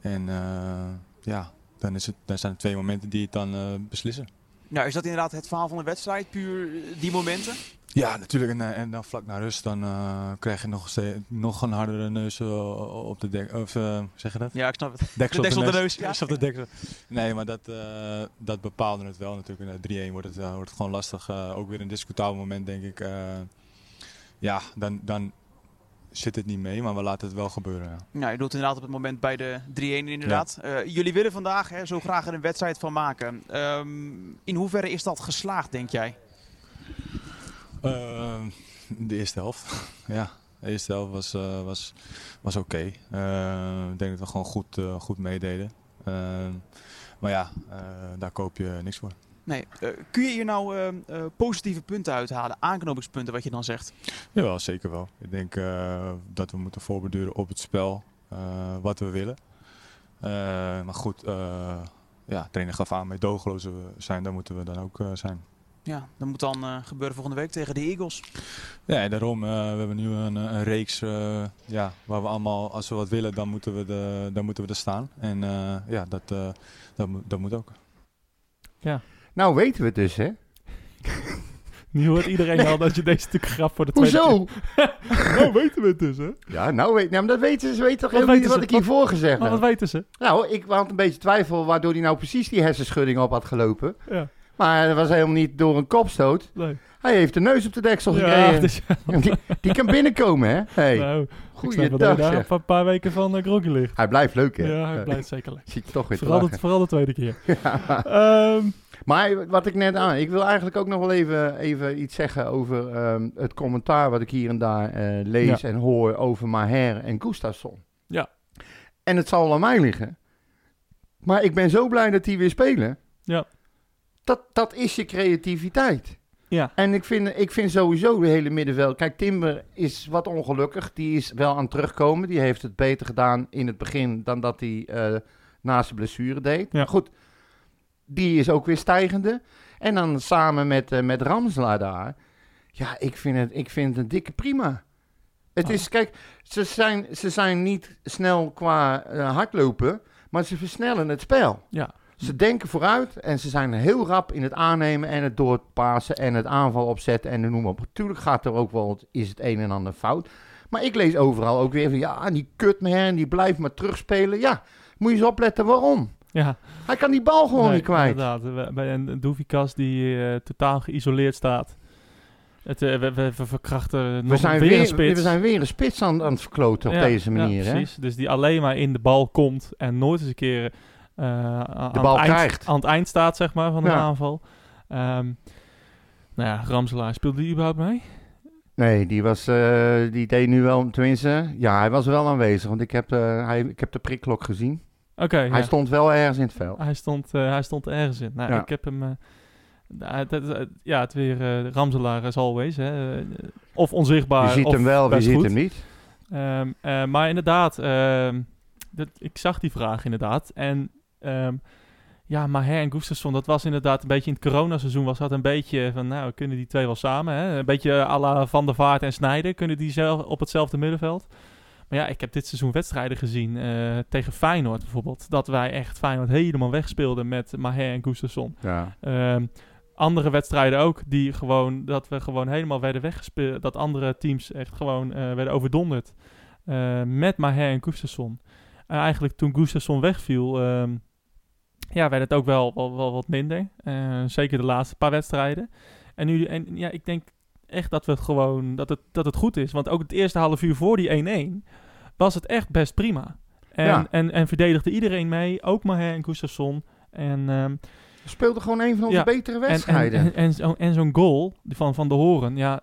En eh, ja, dan, is het, dan zijn er twee momenten die het dan eh, beslissen. Ja, is dat inderdaad het verhaal van de wedstrijd? Puur eh, die momenten? Ja, natuurlijk. En, eh, en dan vlak na rust dan eh, krijg je nog, steeds- nog een hardere neus eh, op de dek. Of eh, zeg je dat? Ja, ik snap het. Deksel De op de neus, ja. Op de deksel. Nee, maar dat, dat bepaalde het wel natuurlijk. In de 3-1 wordt het, wordt het gewoon lastig. Ook weer een discutabel moment, denk ik. Ja, dan, dan zit het niet mee, maar we laten het wel gebeuren. Ja. Ja, je doet inderdaad op het moment bij de 3-1 inderdaad. Jullie willen vandaag hè, zo graag er een wedstrijd van maken. Ehm, in hoeverre is dat geslaagd, denk jij? Eh, de eerste helft. ja, de eerste helft was, eh, was, was oké. Eh, ik denk dat we gewoon goed, goed meededen. Maar ja, daar koop je niks voor. Nee. Kun je hier nou positieve punten uithalen? Aanknopingspunten, wat je dan zegt? Jawel, zeker wel. Ik denk dat we moeten voorbeduren op het spel, wat we willen. Maar goed, ja, trainer gaf aan, met dogeloos we zijn, daar moeten we dan ook zijn. Ja, dat moet dan eh, gebeuren volgende week tegen de Eagles. Ja, en daarom, eh, we hebben nu een, een reeks eh, ja, waar we allemaal, als we wat willen, dan moeten we, de, dan moeten we er staan. En eh, ja, dat, eh, dat, moet- dat moet ook. Nou weten we het dus, hè? Nu hoort iedereen al dat je deze stuk grap voor de tweede Hoezo? keer... Nou, weten we het dus, hè? Ja, nou weet, nou, maar dat weten ze. Ze weten toch Wat helemaal niet wat ik hiervoor gezegd Maar wat heb. weten ze? Nou, ik had een beetje twijfel waardoor hij nou precies die hersenschudding op had gelopen. Ja, Maar dat was helemaal niet door een kopstoot. nee. Hij heeft de neus op de deksel Ja, gekregen. dus, Die, die kan binnenkomen, hè? Hey, nou, goeiedag je daar zeg. een paar weken van uh, groggy ligt. Hij blijft leuk, hè? Ja, hij Eh, blijft zeker leuk. Zie ik toch weer Vooral de, lachen. vooral de tweede keer. Ehm, Maar wat ik net aan... Ik wil eigenlijk ook nog wel even, even iets zeggen over ehm, het commentaar wat ik hier en daar eh, lees Ja. en hoor over Maher en Gustafsson. Ja. En het zal aan mij liggen. Maar ik ben zo blij dat die weer spelen. Ja. Dat, dat is je creativiteit. ja, En ik vind, ik vind sowieso de hele middenveld... Kijk, Timber is wat ongelukkig. Die is wel aan het terugkomen. Die heeft het beter gedaan in het begin... dan dat hij eh na zijn blessure deed. Ja. Maar goed, die is ook weer stijgende. En dan samen met, eh, met Ramsla daar... Ja, ik vind het, ik vind het een dikke prima. Het is, kijk, ze zijn, ze zijn niet snel qua eh, hardlopen... maar ze versnellen het spel. ja. Ze denken vooruit en ze zijn heel rap in het aannemen en het doorpassen en het aanval opzetten en noem maar op. Natuurlijk gaat er ook wel, is het een en ander fout. Maar ik lees overal ook weer van, ja, die kutmeher, die blijft maar terugspelen. Ja, moet je eens opletten waarom. ja. Hij kan die bal gewoon Nee, niet kwijt. Inderdaad, bij een Doevikas die eh, totaal geïsoleerd staat. Het, eh, we, we, we verkrachten We nog zijn weer, weer, een spits. we zijn weer een spits aan, aan het verkloten op Ja, deze manier. Ja, hè? precies. Dus die alleen maar in de bal komt en nooit eens een keer aan, De bal het eind, krijgt. aan het eind staat, zeg maar, van de Ja. aanval. Ehm, nou ja, Ramselaar, speelde die überhaupt mee? Nee, die, was, eh, die deed nu wel, tenminste, ja, hij was wel aanwezig. Want ik heb, eh, hij, ik heb de prikklok gezien. Oké, Hij ja. stond wel ergens in het veld. Hij stond, eh, hij stond ergens in. Nou, Ja. ik heb hem... eh, nou, ja, het weer eh Ramselaar as always. Hè. Eh, of onzichtbaar, Je ziet of hem wel, je ziet goed. hem niet. Ehm, eh, maar inderdaad, ehm, dat, ik zag die vraag inderdaad. En ehm, ja, Maher en Gustafsson, dat was inderdaad een beetje in het coronaseizoen was dat een beetje van, nou, kunnen die twee wel samen? Hè? Een beetje à la Van der Vaart en Snijder, kunnen die zelf op hetzelfde middenveld? Maar ja, ik heb dit seizoen wedstrijden gezien eh, tegen Feyenoord bijvoorbeeld. Dat wij echt Feyenoord helemaal wegspeelden met Maher en Gustafsson. Ja. Ehm, andere wedstrijden ook, die gewoon, dat we gewoon helemaal werden weggespeeld. Dat andere teams echt gewoon eh, werden overdonderd. eh, met Maher en Gustafsson. En eigenlijk toen Gustafsson wegviel, ehm, ja, werd het ook wel, wel, wel wat minder. Eh, zeker de laatste paar wedstrijden. En nu, en ja, ik denk echt dat we het gewoon, dat het, dat het goed is. Want ook het eerste half uur voor die 1-1 was het echt best prima. En, Ja. en, en verdedigde iedereen mee, ook Maher en Gustafsson. En ehm, We speelden gewoon een van onze Ja, betere en, en, wedstrijden. en, en, zo- en zo'n goal van Van de Horen. Ja,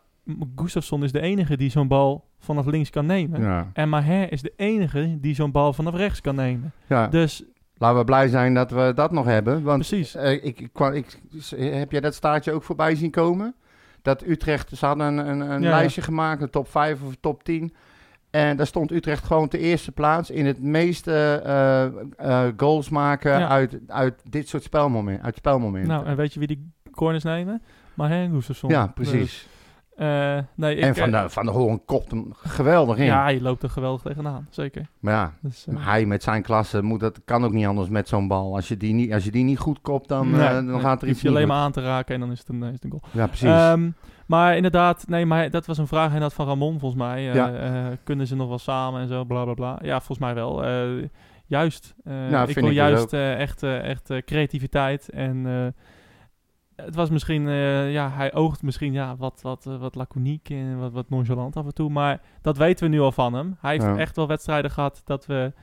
Gustafsson is de enige die zo'n bal vanaf links kan nemen. ja. En Maher is de enige die zo'n bal vanaf rechts kan nemen. Ja. Dus Laten we blij zijn dat we dat nog hebben. Want precies. eh, ik, ik, heb jij dat staartje ook voorbij zien komen? Dat Utrecht, ze hadden een, een, een Ja, ja. lijstje gemaakt, een top 5 of top 10. En daar stond Utrecht gewoon de eerste plaats in het meeste eh, eh, goals maken Ja. uit, uit dit soort spelmomenten. Uit spelmomenten. Nou, en weet je wie die corners nemen? En Gustafsson. ja, precies. Dus, eh, nee, ik, en Van eh, de, van de Hoorn kopt hem geweldig in. Ja, je loopt er geweldig tegenaan. Zeker. Maar ja, Dus, eh, maar hij met zijn klasse moet dat, kan ook niet anders met zo'n bal. Als je die niet, als je die niet goed kopt, dan, nee, dan nee, gaat er iets je alleen maar aan te raken en dan is het een, is het een goal. Ja, precies. Ehm, maar inderdaad, nee, maar dat was een vraag inderdaad van Ramon volgens mij. Ja. kunnen ze nog wel samen en zo, bla bla bla. Ja, volgens mij wel. Juist. Nou, ik wil dus juist echt, echt creativiteit. En het was misschien, eh, ja, hij oogt misschien ja, wat, wat, eh, wat laconiek en wat, wat nonchalant af en toe. Maar dat weten we nu al van hem. Hij heeft Ja. echt wel wedstrijden gehad dat, we,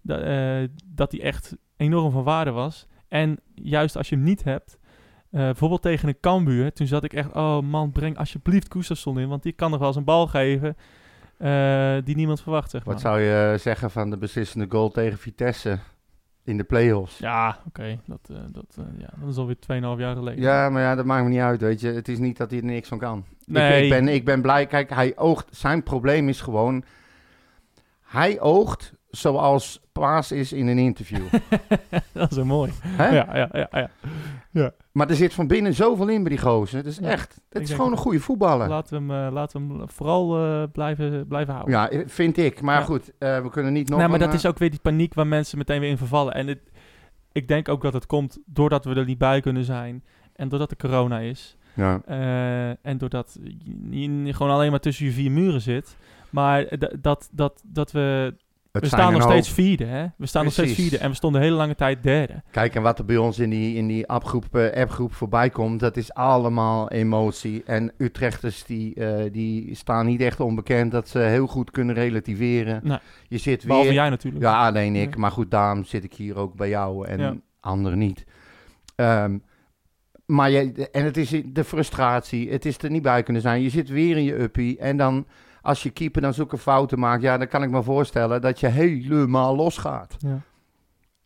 da- eh, dat hij echt enorm van waarde was. En juist als je hem niet hebt, bijvoorbeeld tegen een Cambuur, toen zat ik echt, oh man, breng alsjeblieft Gustafsson in, want die kan nog wel eens een bal geven die niemand verwacht, zeg maar. Wat zou je zeggen van de beslissende goal tegen Vitesse in de play-offs? Ja, oké, dat, eh, dat, eh, ja, dat is alweer 2,5 jaar geleden. Ja, maar ja, dat maakt me niet uit, weet je. Het is niet dat hij er niks van kan. Nee. Ik, ik, ben, ik ben blij. Kijk, hij oogt... Zijn probleem is gewoon... Hij oogt zoals Paas is in een interview. dat is wel mooi. Hè? Ja, ja, ja, ja. Maar er zit van binnen zoveel in bij die gozer. Het is Ja, echt... Het is gewoon een goede voetballer. Laten we hem, eh, laten we hem vooral eh, blijven, blijven houden. Ja, eh, vind ik. Maar Ja. goed, we kunnen niet nog... nee, maar dat is ook weer die paniek waar mensen meteen weer in vervallen. En het, ik denk ook dat het komt doordat we er niet bij kunnen zijn. En doordat er corona is. Ja. En doordat je, je gewoon alleen maar tussen je vier muren zit. Maar dat, dat, dat we... Het we staan nog steeds vierde, hè? We staan nog steeds vierde. En we stonden hele lange tijd derde. Kijk, en wat er bij ons in die, in die appgroep, eh, appgroep voorbij komt, dat is allemaal emotie. En Utrechters die, eh, die staan niet echt onbekend dat ze heel goed kunnen relativeren. Nee. Je zit Behalve weer... jij natuurlijk. Ja, alleen ik. Maar goed, daarom zit ik hier ook bij jou en Ja. anderen niet. Ehm, maar je, en het is de frustratie. Het is er niet bij kunnen zijn. Je zit weer in je uppie. En dan, als je keeper dan zulke fouten maakt, ja, dan kan ik me voorstellen dat je helemaal losgaat. Ja.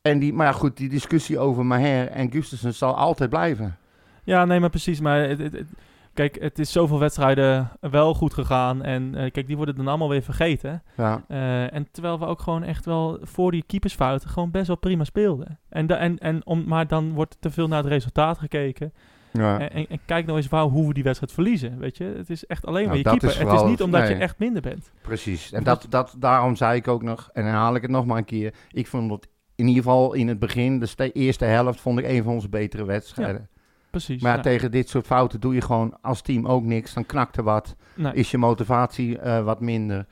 En die, maar goed, die discussie over Maher en Gustafsson zal altijd blijven. Ja, nee, maar precies. Maar het, het- het- kijk, het is zoveel wedstrijden wel goed gegaan. En eh, kijk, die worden dan allemaal weer vergeten. Ja, Eh, en terwijl we ook gewoon echt wel voor die keepersfouten gewoon best wel prima speelden. En, da- en, en om, maar dan wordt te veel naar het resultaat gekeken. Ja. En, en, en kijk nou eens waar, hoe we die wedstrijd verliezen. Weet je, het is echt alleen Nou, maar je dat keeper. is het is niet omdat je echt minder bent. precies. En dat, dat, daarom zei ik ook nog, en dan haal ik het nog maar een keer. Ik vond het in ieder geval in het begin, de ste- eerste helft, vond ik een van onze betere wedstrijden. Precies. Maar ja, tegen dit soort fouten doe je gewoon als team ook niks. Dan knakt er wat. Nee. Is je motivatie eh, wat minder.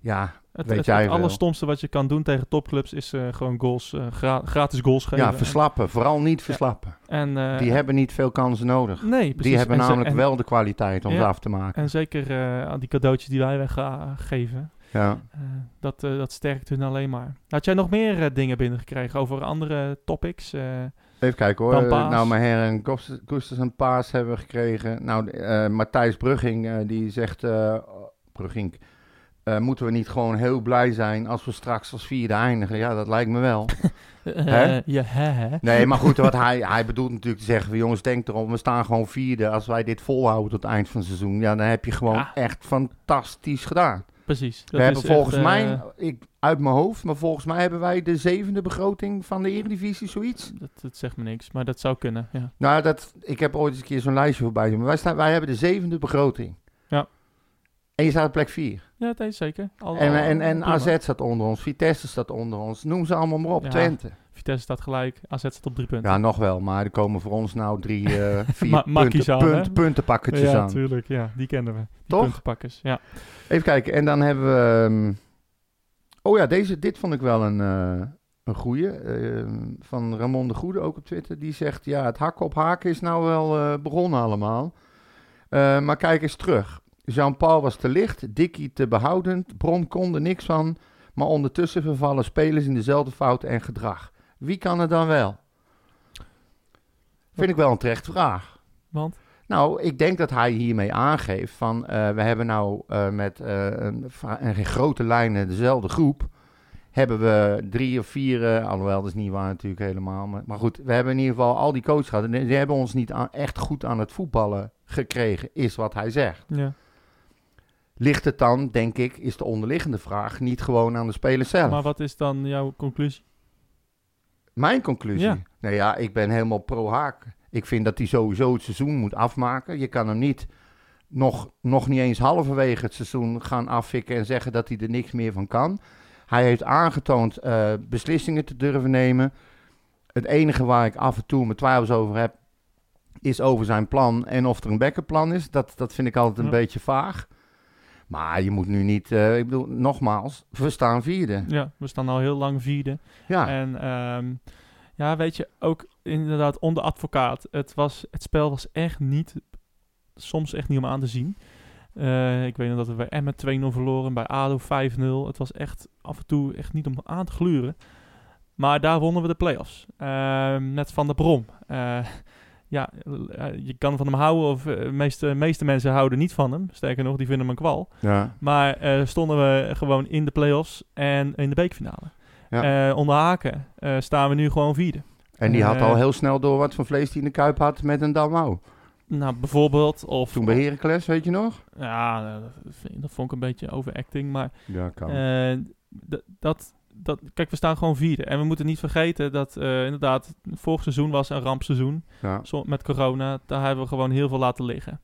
Ja, Het, Weet het, jij het veel. allerstomste wat je kan doen tegen topclubs is eh, gewoon goals, eh, gra- gratis goals geven. Ja, verslappen. Vooral niet verslappen. En, eh, Die hebben niet veel kansen nodig. nee, precies. Die hebben En namelijk wel de kwaliteit om Ja. ze af te maken. En zeker aan die cadeautjes die wij weggeven, Ja. dat, dat sterkt hun alleen maar. Had jij nog meer dingen binnengekregen over andere topics? Even kijken hoor. Nou, Maher en Gustus- Gustus en Paas hebben we gekregen. Nou, Matthijs Brugging die zegt... Brugging, eh, moeten we niet gewoon heel blij zijn als we straks als vierde eindigen? Ja, dat lijkt me wel. Hè? Eh, ja, hè, hè? Nee, maar goed, wat hij, hij bedoelt natuurlijk te zeggen... jongens, denk erom, we staan gewoon vierde. Als wij dit volhouden tot het eind van het seizoen... ja, dan heb je gewoon Ja. echt fantastisch gedaan. Precies. Dat we hebben volgens echt, eh, mij, ik, uit mijn hoofd... maar volgens mij hebben wij de zevende begroting van de Eredivisie, zoiets. dat, dat zegt me niks, maar dat zou kunnen, ja. Nou, dat, ik heb ooit eens een keer zo'n lijstje voorbij zien. Maar wij, staan, wij hebben de zevende begroting. Ja. En je staat op plek vier. Ja, nee, zeker. Al- En, en, en prima. AZ staat onder ons, Vitesse staat onder ons. Noem ze allemaal maar op, Ja. Twente. Vitesse staat gelijk, AZ staat op drie punten. Ja, nog wel, maar er komen voor ons nou drie, eh vier Ma- punten, aan, hè? punt, puntenpakkertjes ja, aan. tuurlijk. Ja, die kennen we. Die Toch? puntenpakkers, ja. Even kijken, en dan hebben we... ehm, oh ja, deze, dit vond ik wel een, eh een goeie. ehm, van Ramon de Goede, ook op Twitter. Die zegt, ja, het hakken op haken is nou wel eh, begonnen allemaal. Maar kijk eens terug. Jean-Paul was te licht, Dikkie te behoudend, Bron kon er niks van. Maar ondertussen vervallen spelers in dezelfde fouten en gedrag. Wie kan er dan wel? Vind ik wel een terechte vraag. Want? Nou, ik denk dat hij hiermee aangeeft van eh, we hebben nou eh, met eh, een, in grote lijnen dezelfde groep. Hebben we drie of vier, alhoewel dat is niet waar natuurlijk helemaal. Maar, maar goed, we hebben in ieder geval al die coaches gehad. En die die hebben ons niet aan- echt goed aan het voetballen gekregen, is wat hij zegt. Ja. Ligt het dan, denk ik, is de onderliggende vraag, niet gewoon aan de spelers zelf? Maar wat is dan jouw conclusie? Mijn conclusie? Ja. Nou ja, ik ben helemaal pro-haak. Ik vind dat hij sowieso het seizoen moet afmaken. Je kan hem niet nog, nog niet eens halverwege het seizoen gaan afvikken en zeggen dat hij er niks meer van kan. Hij heeft aangetoond eh, beslissingen te durven nemen. Het enige waar ik af en toe mijn twijfels over heb, is over zijn plan en of er een backup plan is. Dat, dat vind ik altijd een Ja. beetje vaag. Maar je moet nu niet, eh, ik bedoel, nogmaals, we staan vierde. Ja, we staan al heel lang vierde. Ja, En ehm, ja, weet je, ook inderdaad onder advocaat. Het, was, het spel was echt niet, soms echt niet om aan te zien. Eh, ik weet nog dat we bij Emmen 2-0 verloren, bij ADO 5-0. Het was echt af en toe echt niet om aan te gluren. Maar daar wonnen we de play-offs. Ehm, met Van der Brom. Eh, ja, eh, je kan van hem houden of eh, de meeste, meeste mensen houden niet van hem. Sterker nog, die vinden hem een kwal. ja. Maar eh, stonden we gewoon in de play-offs en in de beekfinale. Ja. Eh, onder haken eh, staan we nu gewoon vierde. En die had Eh, al heel snel door wat voor vlees die in de kuip had met een Dalmau. Nou, bijvoorbeeld. Of, Toen bij Heracles, weet je nog? Ja, eh, dat, vond ik een beetje overacting. Maar Ja, kan. eh, dat, dat, kijk, we staan gewoon vierde. En we moeten niet vergeten dat eh, inderdaad, vorig seizoen was een rampseizoen. ja. Zo- met corona. Daar hebben we gewoon heel veel laten liggen.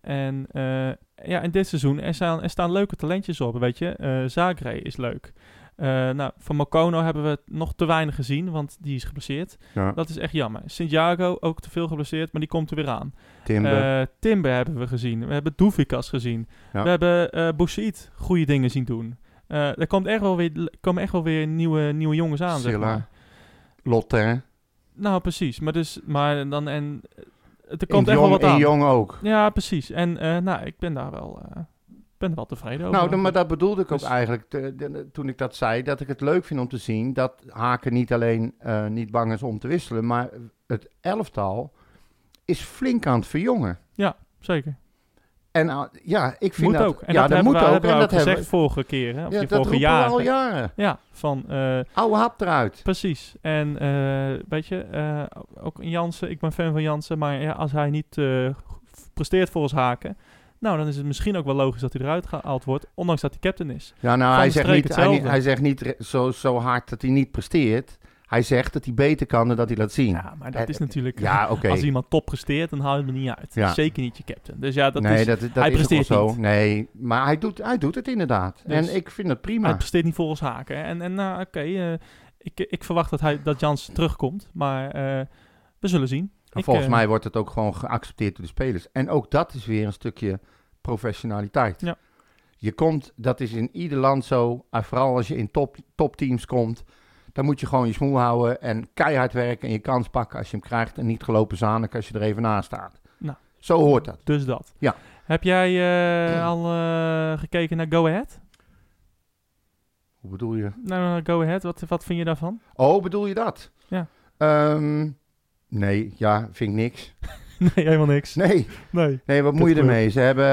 En eh, ja, in dit seizoen, er staan, er staan leuke talentjes op, weet je. Eh Zagre is leuk. Nou, van Mokono hebben we nog te weinig gezien, want die is geblesseerd. ja. Dat is echt jammer. Santiago ook te veel geblesseerd, maar die komt er weer aan. Timber. Timber hebben we gezien. We hebben Doefikas gezien. Ja. We hebben Boussaïd goede dingen zien doen. Eh, er komt echt wel weer, komen echt wel weer nieuwe, nieuwe jongens aan, zeg Silla. maar. Lotte, hè? Nou, precies. Maar, dus, maar dan... En, eh, er komt echt wel wat aan. jong ook. Ja, precies. En eh, nou, ik ben daar wel, ben er wel tevreden over. Nou, dan, maar dat bedoelde ik ook Dus- eigenlijk te- de- toen ik dat zei. Dat ik het leuk vind om te zien dat Haken niet alleen niet bang is om te wisselen. Maar het elftal is flink aan het verjongen. Zeker. En uh, ja, ik vind Moet dat... ook. En ja, dat, hebben moet we, ook. hebben en dat gezegd hebben we- vorige keer, hè? Of ja, die dat vorige jaar. al jaren. Ja, van... eh, Oude hap eruit. Precies. En eh, weet je, eh, ook Jansen, ik ben fan van Jansen, maar ja, als hij niet presteert volgens Haken, nou dan is het misschien ook wel logisch dat hij eruit gehaald wordt, ondanks dat hij captain is. Ja, nou, Van hij zegt, niet, hij, zegt niet zo, zo hard dat hij niet presteert. Hij zegt dat hij beter kan dan dat hij laat zien. Ja, maar dat Eh, is natuurlijk, Ja, oké. als iemand top presteert, dan haal je hem er niet uit. Ja. Zeker niet je captain. Dus ja, dat nee, is, dat, dat hij is presteert zo. niet. Nee, maar hij doet, hij doet het inderdaad. Dus en ik vind het prima. hij presteert niet volgens Haken. hè. En, en nou, oké, eh, ik, ik verwacht dat, hij, dat Jans terugkomt, maar eh, we zullen zien. En Ik, volgens eh, mij wordt het ook gewoon geaccepteerd door de spelers. En ook dat is weer een stukje professionaliteit. Ja. Je komt, dat is in ieder land zo, vooral als je in top, topteams komt, dan moet je gewoon je smoel houden en keihard werken en je kans pakken als je hem krijgt en niet gelopen zanik als je er even naast staat. Nou. Zo hoort dat. Dus dat. Ja. Heb jij eh, al eh, gekeken naar Go Ahead? Hoe bedoel je? Nou, naar Go Ahead, wat, wat vind je daarvan? Oh, bedoel je dat? Ja. Ehm, nee, ja, vind ik niks. nee, helemaal niks. Nee, Nee. nee wat moet je ermee? Ze hebben,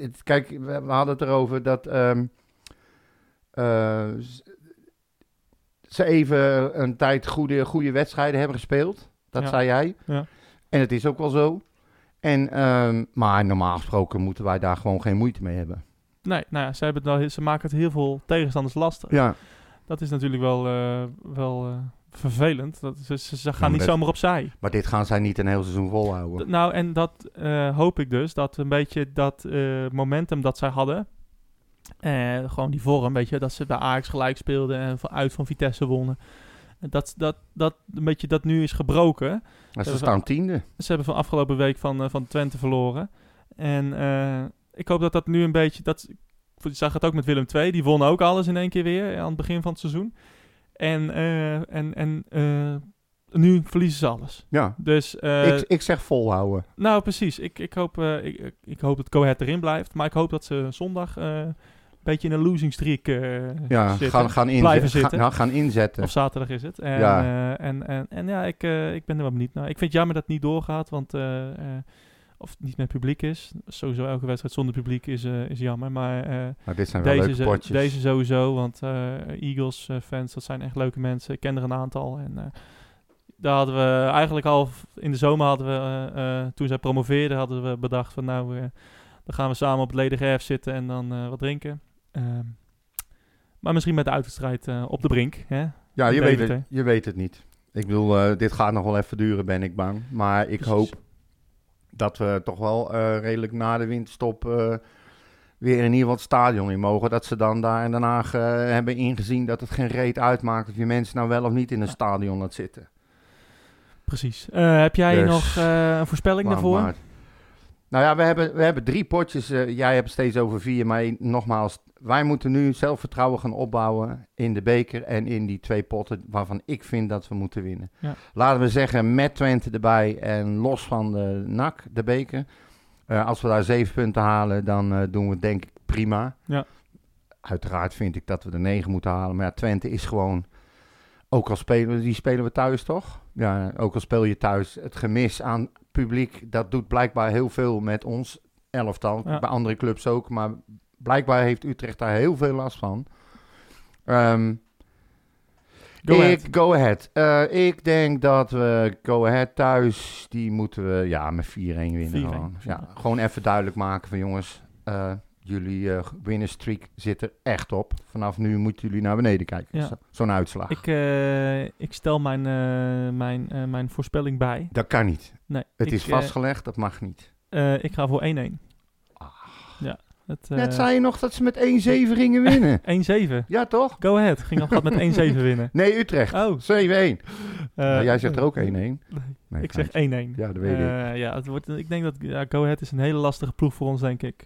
het- kijk, we, hadden het erover dat ehm, eh, ze even een tijd goede, goede wedstrijden hebben gespeeld. Dat Ja. zei jij. Ja. En het is ook wel zo. En, ehm, maar normaal gesproken moeten wij daar gewoon geen moeite mee hebben. Nee, nou ja, ze, hebben ze maken het heel veel tegenstanders lastig. Ja, Dat is natuurlijk wel, eh, wel eh, vervelend. Dat, ze, ze, gaan niet dat- zomaar opzij. maar dit gaan zij niet een heel seizoen volhouden. D- Nou, en dat eh, hoop ik dus. Dat een beetje dat momentum dat zij hadden. Eh, gewoon die vorm, weet je. Dat ze bij Ajax gelijk speelden en uit van Vitesse wonnen. En Dat, dat, dat een beetje dat nu is gebroken. Maar ze staan tiende. Ze hebben van afgelopen week van, eh, van Twente verloren. En eh, ik hoop dat dat nu een beetje... Dat, ik zag het ook met Willem II. Die wonnen ook alles in één keer weer aan het begin van het seizoen. En, en, en nu verliezen ze alles. Ja, Dus, ik, ik zeg volhouden. nou precies. Ik, ik, hoop, ik, ik- hoop dat Ahead erin blijft. Maar ik hoop dat ze zondag beetje in een losing streak eh, Ja, zitten. gaan, gaan, inzet, zitten. nou, gaan inzetten. Of zaterdag is het. En Ja. ja, en, en, en ja ik, eh, ik ben er wel benieuwd naar. Ik vind het jammer dat het niet doorgaat, want eh, eh, of het niet met publiek is. Sowieso elke wedstrijd zonder publiek is, eh, is jammer. Maar eh, Maar dit zijn wel deze, leuke zo- potjes. deze sowieso, want eh, Eagles eh, fans, dat zijn echt leuke mensen. Ik ken er een aantal. En eh, daar hadden we eigenlijk al in de zomer hadden we, eh, eh, toen zij promoveerden, hadden we bedacht van nou, eh, dan gaan we samen op het ledige erf zitten en dan eh, wat drinken. Ehm, maar misschien met de uitwedstrijd eh, op de brink. Hè? Ja, je weet, het, je weet het niet. Ik bedoel, eh, dit gaat nog wel even duren, ben ik bang. Maar ik Precies. hoop dat we toch wel eh, redelijk na de winterstop eh, weer in ieder geval het stadion in mogen. Dat ze dan daar in Den Haag eh, hebben ingezien dat het geen reet uitmaakt of je mensen nou wel of niet in een stadion laat zitten. Precies. Heb jij Dus, nog een voorspelling daarvoor? nou ja, we hebben, we hebben drie potjes. jij hebt het steeds over vier. Maar nogmaals, wij moeten nu zelfvertrouwen gaan opbouwen in de beker en in die twee potten waarvan ik vind dat we moeten winnen. Ja. Laten we zeggen met Twente erbij en los van de NAC, de beker. Eh, als we daar zeven punten halen, dan eh, doen we het denk ik prima. Ja. Uiteraard vind ik dat we er negen moeten halen. Maar ja, Twente is gewoon... Ook al spelen we, die spelen we thuis toch? Ja, ook al speel je thuis. Het gemis aan publiek, dat doet blijkbaar heel veel met ons elftal. Ja. Bij andere clubs ook, maar blijkbaar heeft Utrecht daar heel veel last van. Ehm, Go ik, ahead. Go ahead. Eh, ik denk dat we Go Ahead thuis, die moeten we ja, met 4-1 winnen. 4-1, Gewoon. Ja, gewoon even duidelijk maken van jongens, eh, jullie eh winnenstreak zit er echt op. Vanaf nu moeten jullie naar beneden kijken. Ja. Zo- Zo'n uitslag. Ik, ik stel mijn, mijn, mijn voorspelling bij. dat kan niet. Nee, Het ik, is vastgelegd, dat mag niet. ik ga voor 1-1. Ja. Het, eh, Net zei je nog dat ze met 1-7 gingen winnen. 1-7. ja, toch? Go ahead. Ging al gaat met 1-7 winnen. Nee, Utrecht. Oh. 7-1. Eh, Nou, jij zegt er ook 1-1. nee, Nee, ik zeg geintje. 1-1. Ja, dat weet ik. Eh, ja, het wordt, ik denk dat ja, Go Ahead is een hele lastige ploeg voor ons, denk ik.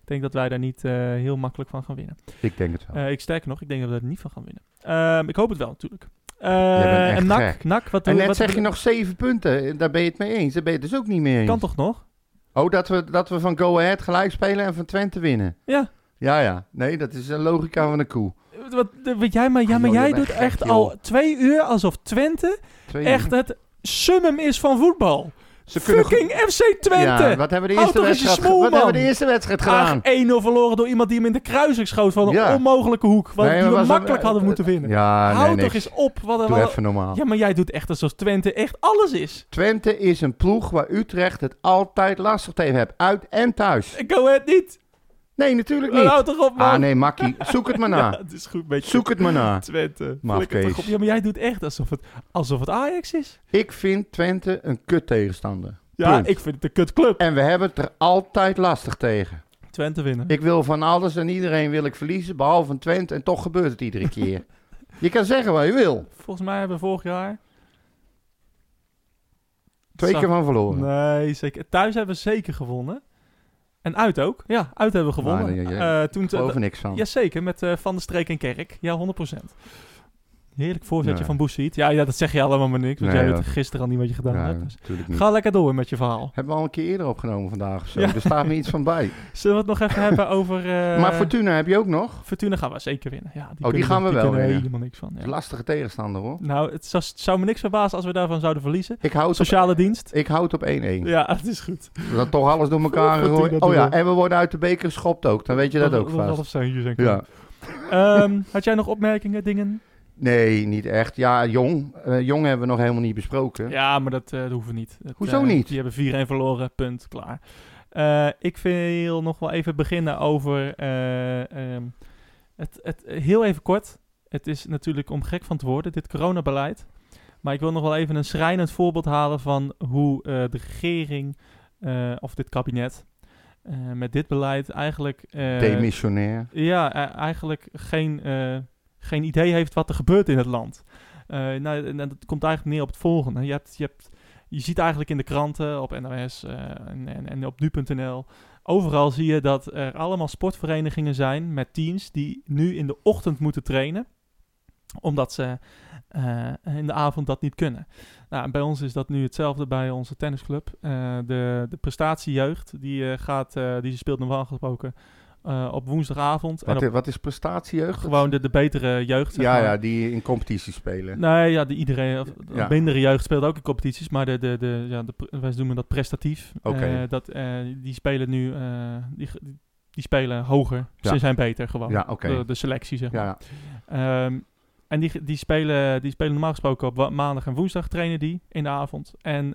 Ik denk dat wij daar niet eh, heel makkelijk van gaan winnen. Ik denk het wel. Eh, ik sterker nog, ik denk dat we er niet van gaan winnen. Ehm, ik hoop het wel, natuurlijk. Eh, en NAC, gek. NAC, wat en net wat zeg je nog 7 punten. Daar ben je het mee eens. Daar ben je het dus ook niet mee eens. Kan toch nog? Oh, dat we, dat we van Go Ahead gelijk spelen en van Twente winnen. Ja. Ja, ja. Nee, dat is de logica van de koe. Wat, weet jij, maar, ja, Ah, maar joh, jij doet echt al twee uur alsof Twente Twee echt het summum is van voetbal. Ze kunnen Fucking FC Twente! Ja, wat hebben we de Houd eerste wedstrijd, smoel, wat hebben de eerste wedstrijd gedaan? Ach, 1-0 verloren door iemand die hem in de kruising schoot van een Ja. onmogelijke hoek. Wat, Nee, die we makkelijk een- hadden eh, moeten winnen. Ja, Hou nee, toch niks. eens op. Wat, Doe wat- even normaal. ja, maar jij doet echt alsof Twente echt alles is. Twente is een ploeg waar Utrecht het altijd lastig tegen hebt. Uit en thuis. Ik go het niet. Nee, natuurlijk Houd niet. toch op, man. Ah nee, Makkie. Zoek het maar na. Ja, het is goed. Beetje Zoek het maar na. Twente. Op. Ja, maar jij doet echt alsof het, alsof het Ajax is. Ik vind Twente een kut tegenstander. Ja, Punt. ik vind het een kutclub. En we hebben het er altijd lastig tegen. Twente winnen. Ik wil van alles en iedereen wil ik verliezen, behalve van Twente. En toch gebeurt het iedere keer. je kan zeggen wat je wil. Volgens mij hebben we vorig jaar... Twee Zag- keer van verloren. Nee, zeker. Thuis hebben we zeker gewonnen. En uit ook. Ja, uit hebben we gewonnen. Ja, ja. Eh, toen Ik geloof er niks van. Jazeker, met eh, Van der Streek en Kerk. Ja, 100%. Heerlijk voorzetje Nee. van Boesiet. Ja, ja, dat zeg je allemaal maar niks. Want Nee, jij weet gisteren al niet wat je gedaan Ja, hebt. Dus ga lekker door met je verhaal. Hebben we al een keer eerder opgenomen vandaag of zo. Ja. Er staat me iets van bij. Zullen we het nog even hebben over... eh, maar Fortuna heb je ook nog. Fortuna gaan we zeker winnen. Ja, die kunnen gaan we die wel winnen. helemaal niks van. Ja. Lastige tegenstander hoor. Nou, het zou, zou me niks verbazen als we daarvan zouden verliezen. Ik houd op, Sociale dienst. ik houd op 1-1. Ja, dat is goed. Dat toch alles door elkaar gegooid. Oh ja, en we worden uit de beker geschopt ook. Dan weet je dat ook vast. Seuntjes en Ja. Ehm, had jij nog opmerkingen, dingen? Nee, niet echt. Ja, Jong. Eh, Jong hebben we nog helemaal niet besproken. Ja, maar dat, eh, dat hoeven we niet. Dat, Hoezo eh, niet? Die hebben 4-1 verloren, punt, klaar. Ik wil nog wel even beginnen over... eh, ehm, het, het, heel even kort. Het is natuurlijk om gek van te worden, dit coronabeleid. Maar ik wil nog wel even een schrijnend voorbeeld halen van hoe de regering, of dit kabinet, met dit beleid eigenlijk... Demissionair. ja, e- eigenlijk geen, geen idee heeft wat er gebeurt in het land. Eh, nou, en dat komt eigenlijk neer op het volgende. Je, hebt, je, hebt, je ziet eigenlijk in de kranten, op NOS eh, en, en, en op nu.nl... Overal zie je dat er allemaal sportverenigingen zijn met teams die nu in de ochtend moeten trainen. Omdat ze eh, in de avond dat niet kunnen. Nou, bij ons is dat nu hetzelfde bij onze tennisclub. De, de prestatiejeugd, die, gaat, die speelt normaal gesproken eh, op woensdagavond. en Wat, op i- wat is prestatiejeugd? gewoon de, de betere jeugd. Zeg ja, maar. ja, die in competitie spelen. Nee, ja, de, iedereen, of, Ja. mindere jeugd speelt ook in competities, maar de, de, de, ja, de, wij noemen dat prestatief. Oké. Eh, dat, eh, die spelen nu, die, die, spelen hoger. Ja. Ze zijn beter gewoon. Ja, oké. de, de selectie, zeg maar. Ja, Ehm, en die, die, spelen, die spelen normaal gesproken op maandag en woensdag trainen die in de avond. En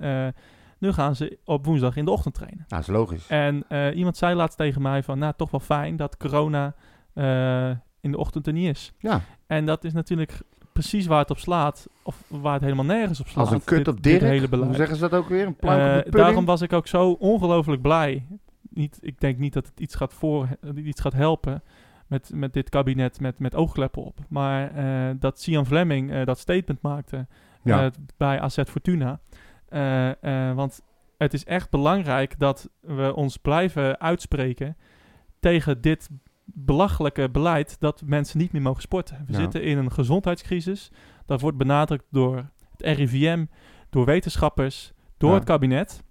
nu gaan ze op woensdag in de ochtend trainen. nou, is logisch. En eh, iemand zei laatst tegen mij van, nou, toch wel fijn dat corona eh, in de ochtend er niet is. Ja, En dat is natuurlijk precies waar het op slaat, of waar het helemaal nergens op slaat. als een kut op dit hele beleid. Hoe zeggen ze dat ook weer? Een plank Eh, op de pudding? daarom was ik ook zo ongelooflijk blij. Niet, ik denk niet dat het iets gaat, voor, iets gaat helpen met, met dit kabinet met, met oogkleppen op. Maar dat Sian Fleming dat statement maakte Ja. bij AZ Fortuna. Eh, eh, want het is echt belangrijk dat we ons blijven uitspreken tegen dit belachelijke beleid dat mensen niet meer mogen sporten. We Ja. zitten in een gezondheidscrisis. Dat wordt benadrukt door het RIVM, door wetenschappers, door Ja. het kabinet,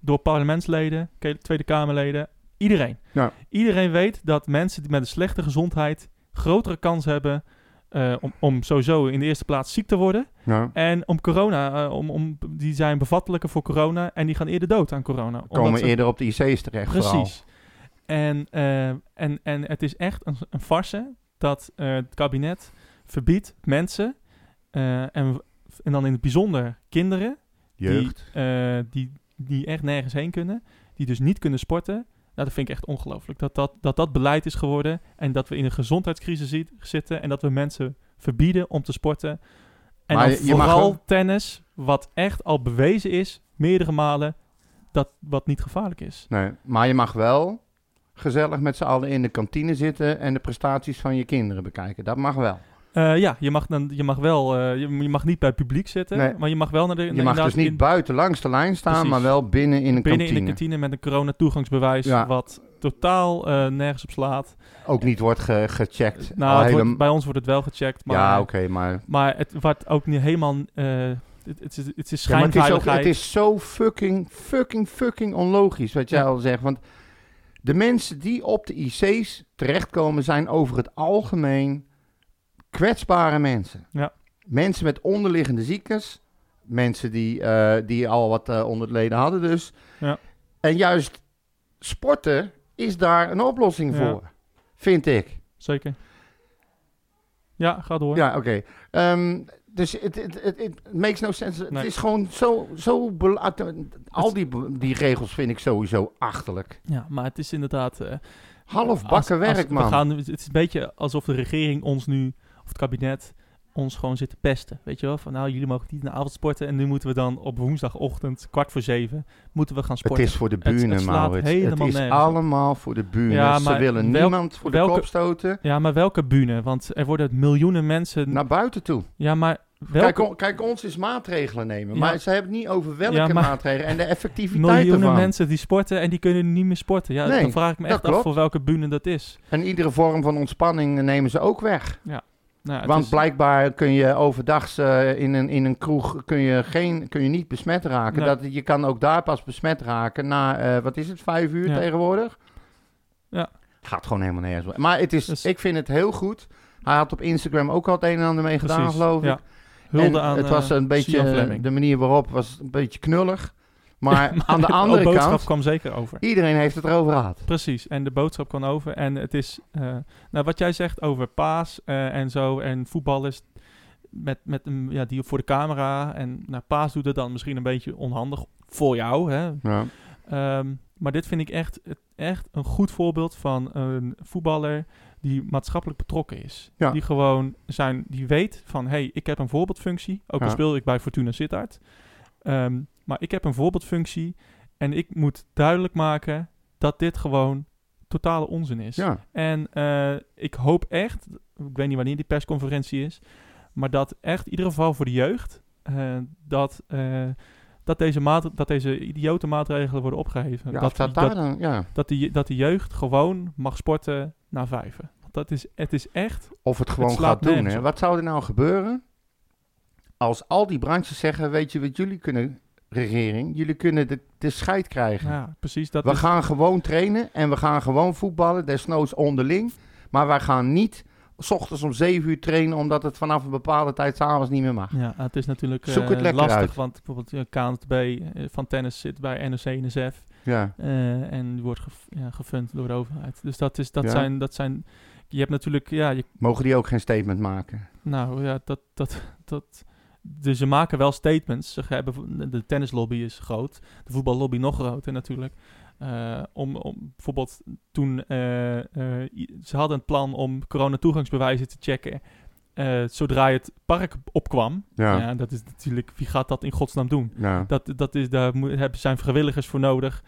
door parlementsleden, Tweede Kamerleden, iedereen. Ja. Iedereen weet dat mensen die met een slechte gezondheid grotere kans hebben eh, om, om sowieso in de eerste plaats ziek te worden. Ja. En om corona, eh, om, om, die zijn bevattelijker voor corona en die gaan eerder dood aan corona. Komen ze- eerder op de IC's terecht vooral. Precies. En, eh, en, en het is echt een, een farce dat het kabinet verbiedt mensen, en, en dan in het bijzonder kinderen, Jeugd. Die, die, die echt nergens heen kunnen, die dus niet kunnen sporten. Nou, dat vind ik echt ongelooflijk. Dat dat, dat dat beleid is geworden en dat we in een gezondheidscrisis ziet- zitten en dat we mensen verbieden om te sporten. En Maar dan je- je mag vooral wel- tennis, wat echt al bewezen is, meerdere malen, dat wat niet gevaarlijk is. Nee, maar je mag wel gezellig met z'n allen in de kantine zitten en de prestaties van je kinderen bekijken. Dat mag wel. Eh, ja, je mag, dan, je mag wel, eh, je, je mag niet bij het publiek zitten, Nee. maar je mag wel naar de Je mag dus niet in- buiten langs de lijn staan, Precies. maar wel binnen in een binnen kantine. in de kantine met een corona-toegangsbewijs, Ja. wat totaal eh, nergens op slaat. Ook niet wordt ge- gecheckt. Nou, hele- wordt- bij ons wordt het wel gecheckt, maar, Ja, oké, maar... maar het wordt ook niet helemaal... het, het, is, het is Ja, het is, ook, het is zo fucking, fucking, fucking onlogisch wat jij Ja. al zegt. Want de mensen die op de IC's terechtkomen zijn over het algemeen kwetsbare mensen. Ja. Mensen met onderliggende ziektes. Mensen die, eh, die al wat eh, onder het leden hadden dus. Ja. En juist sporten is daar een oplossing Ja. voor. Vind ik. Zeker. Ja, ga door. Ja, oké. Ehm, dus het het- het- het makes no sense. Het Nee. is gewoon zo... zo al die, die regels vind ik sowieso achterlijk. Ja, maar het is inderdaad... eh, Half bakken als werk, we man. Gaan, het is een beetje alsof de regering ons nu, of het kabinet, ons gewoon zit te pesten. Weet je wel? Van nou, jullie mogen niet in de avond sporten en nu moeten we dan op woensdagochtend, kwart voor zeven, moeten we gaan Het sporten. is voor de het buren, slaat Maurits. Het is nergens allemaal voor de buren. Ja, Ze willen niemand voor de kop stoten. Ja, maar welke bühne? Want er worden miljoenen mensen... Naar buiten toe. Ja, maar welke Kijk, kijk, ons is maatregelen nemen. Ja. Maar ze hebben het niet over welke Ja, maatregelen en de effectiviteit miljoenen ervan. mensen die sporten en die kunnen niet meer sporten. Ja, Nee, dan vraag ik me echt af klopt. voor welke bühne dat is. En iedere vorm van ontspanning nemen ze ook weg. Nou, Want is- blijkbaar kun je overdags eh, in, een, in een kroeg kun je geen, kun je niet besmet raken. Nee. Dat, je kan ook daar pas besmet raken na, eh, wat is het, vijf uur Ja. tegenwoordig? Ja. Gaat gewoon helemaal nergens. Maar het is, Dus- ik vind het heel goed. Hij had op Instagram ook al het een en ander mee gedaan, precies, geloof ik. ja. Hulde En aan het was eh, een beetje, de manier waarop was een beetje knullig. Maar, Maar aan de de andere boodschap kant, kwam zeker over. iedereen heeft het erover gehad. Precies, en de boodschap kwam over. En het is, eh, nou, wat jij zegt over paas eh, en zo, en voetballers met, met een, ja, die voor de camera. En nou, paas doet het dan misschien een beetje onhandig voor jou. Hè? Ja. Ehm, maar dit vind ik echt, echt een goed voorbeeld van een voetballer die maatschappelijk betrokken is. Ja. Die gewoon zijn, die weet van, hé, hey, ik heb een voorbeeldfunctie. Ook al Ja. speel ik bij Fortuna Sittard. Ehm, maar ik heb een voorbeeldfunctie en ik moet duidelijk maken dat dit gewoon totale onzin is. ja. En eh, ik hoop echt, ik weet niet wanneer die persconferentie is, maar dat echt in ieder geval voor de jeugd, eh, dat, eh, dat, deze maat, dat deze idiote maatregelen worden opgeheven. Ja, dat, dat dan, ja. dat, die, dat de jeugd gewoon mag sporten na vijven. Want dat is, het is echt, Of het gewoon gaat doen. Hè. Wat zou er nou gebeuren als al die branches zeggen, weet je wat jullie kunnen, regering? Jullie kunnen de, de scheid krijgen. ja, precies. Dat we is, gaan gewoon trainen en we gaan gewoon voetballen, desnoods onderling. Maar wij gaan niet s ochtends om 7 uur trainen, omdat het vanaf een bepaalde tijd s'avonds niet meer mag. ja, het is natuurlijk Zoek eh, het lekker lastig, uit. want bijvoorbeeld eh, KNTB eh, van tennis zit bij NOC NSF. Ja, Eh, en wordt gef- ja, gefund door de overheid. Dus dat, is, dat, Ja. zijn, dat zijn... Je hebt natuurlijk... Ja, je, mogen die ook geen statement maken? nou ja, dat... dat, dat dus ze maken wel statements. Ze hebben, de tennislobby is groot. De voetballobby nog groter natuurlijk. Eh, om, om bijvoorbeeld toen... eh, eh, ze hadden een plan om corona-toegangsbewijzen te checken... zodra het park opkwam. Ja, Ja. dat is natuurlijk... Wie gaat dat in godsnaam doen? ja. Dat, dat is, daar moet, hebben, zijn vrijwilligers voor nodig.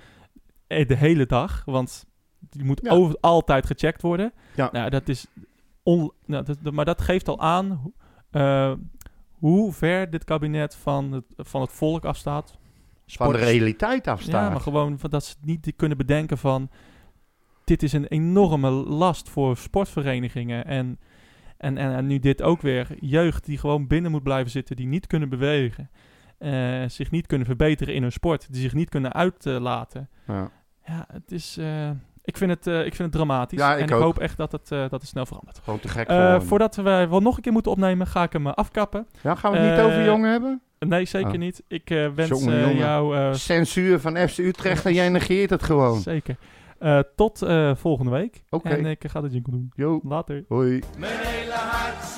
De hele dag. Want die moet Ja. over, altijd gecheckt worden. Ja. Nou, dat is on, nou, dat, maar dat geeft al aan hoe ver dit kabinet van het, van het volk afstaat. Van de realiteit Ja, afstaan. maar gewoon dat ze niet kunnen bedenken van... Dit is een enorme last voor sportverenigingen. En, en, en, en nu dit ook weer. Jeugd die gewoon binnen moet blijven zitten. Die niet kunnen bewegen. eh, zich niet kunnen verbeteren in hun sport. Die zich niet kunnen uitlaten. Ja. Ja, het is... eh, ik, vind het, eh, ik vind het dramatisch. Ja, en ik ook. hoop echt dat het, eh, dat het snel verandert. Gewoon te gek voor hem. voordat we wel nog een keer moeten opnemen, ga ik hem afkappen. Ja, gaan we het niet over jongen hebben? Nee, zeker Oh. niet. Ik eh, wens Jongen, jongen. jou... eh, Censuur van FC Utrecht en jij negeert het gewoon. Zeker. Eh, tot eh, volgende week. Oké. En ik ga de jingle doen. Jo, Later. hoi. Mijn hele hart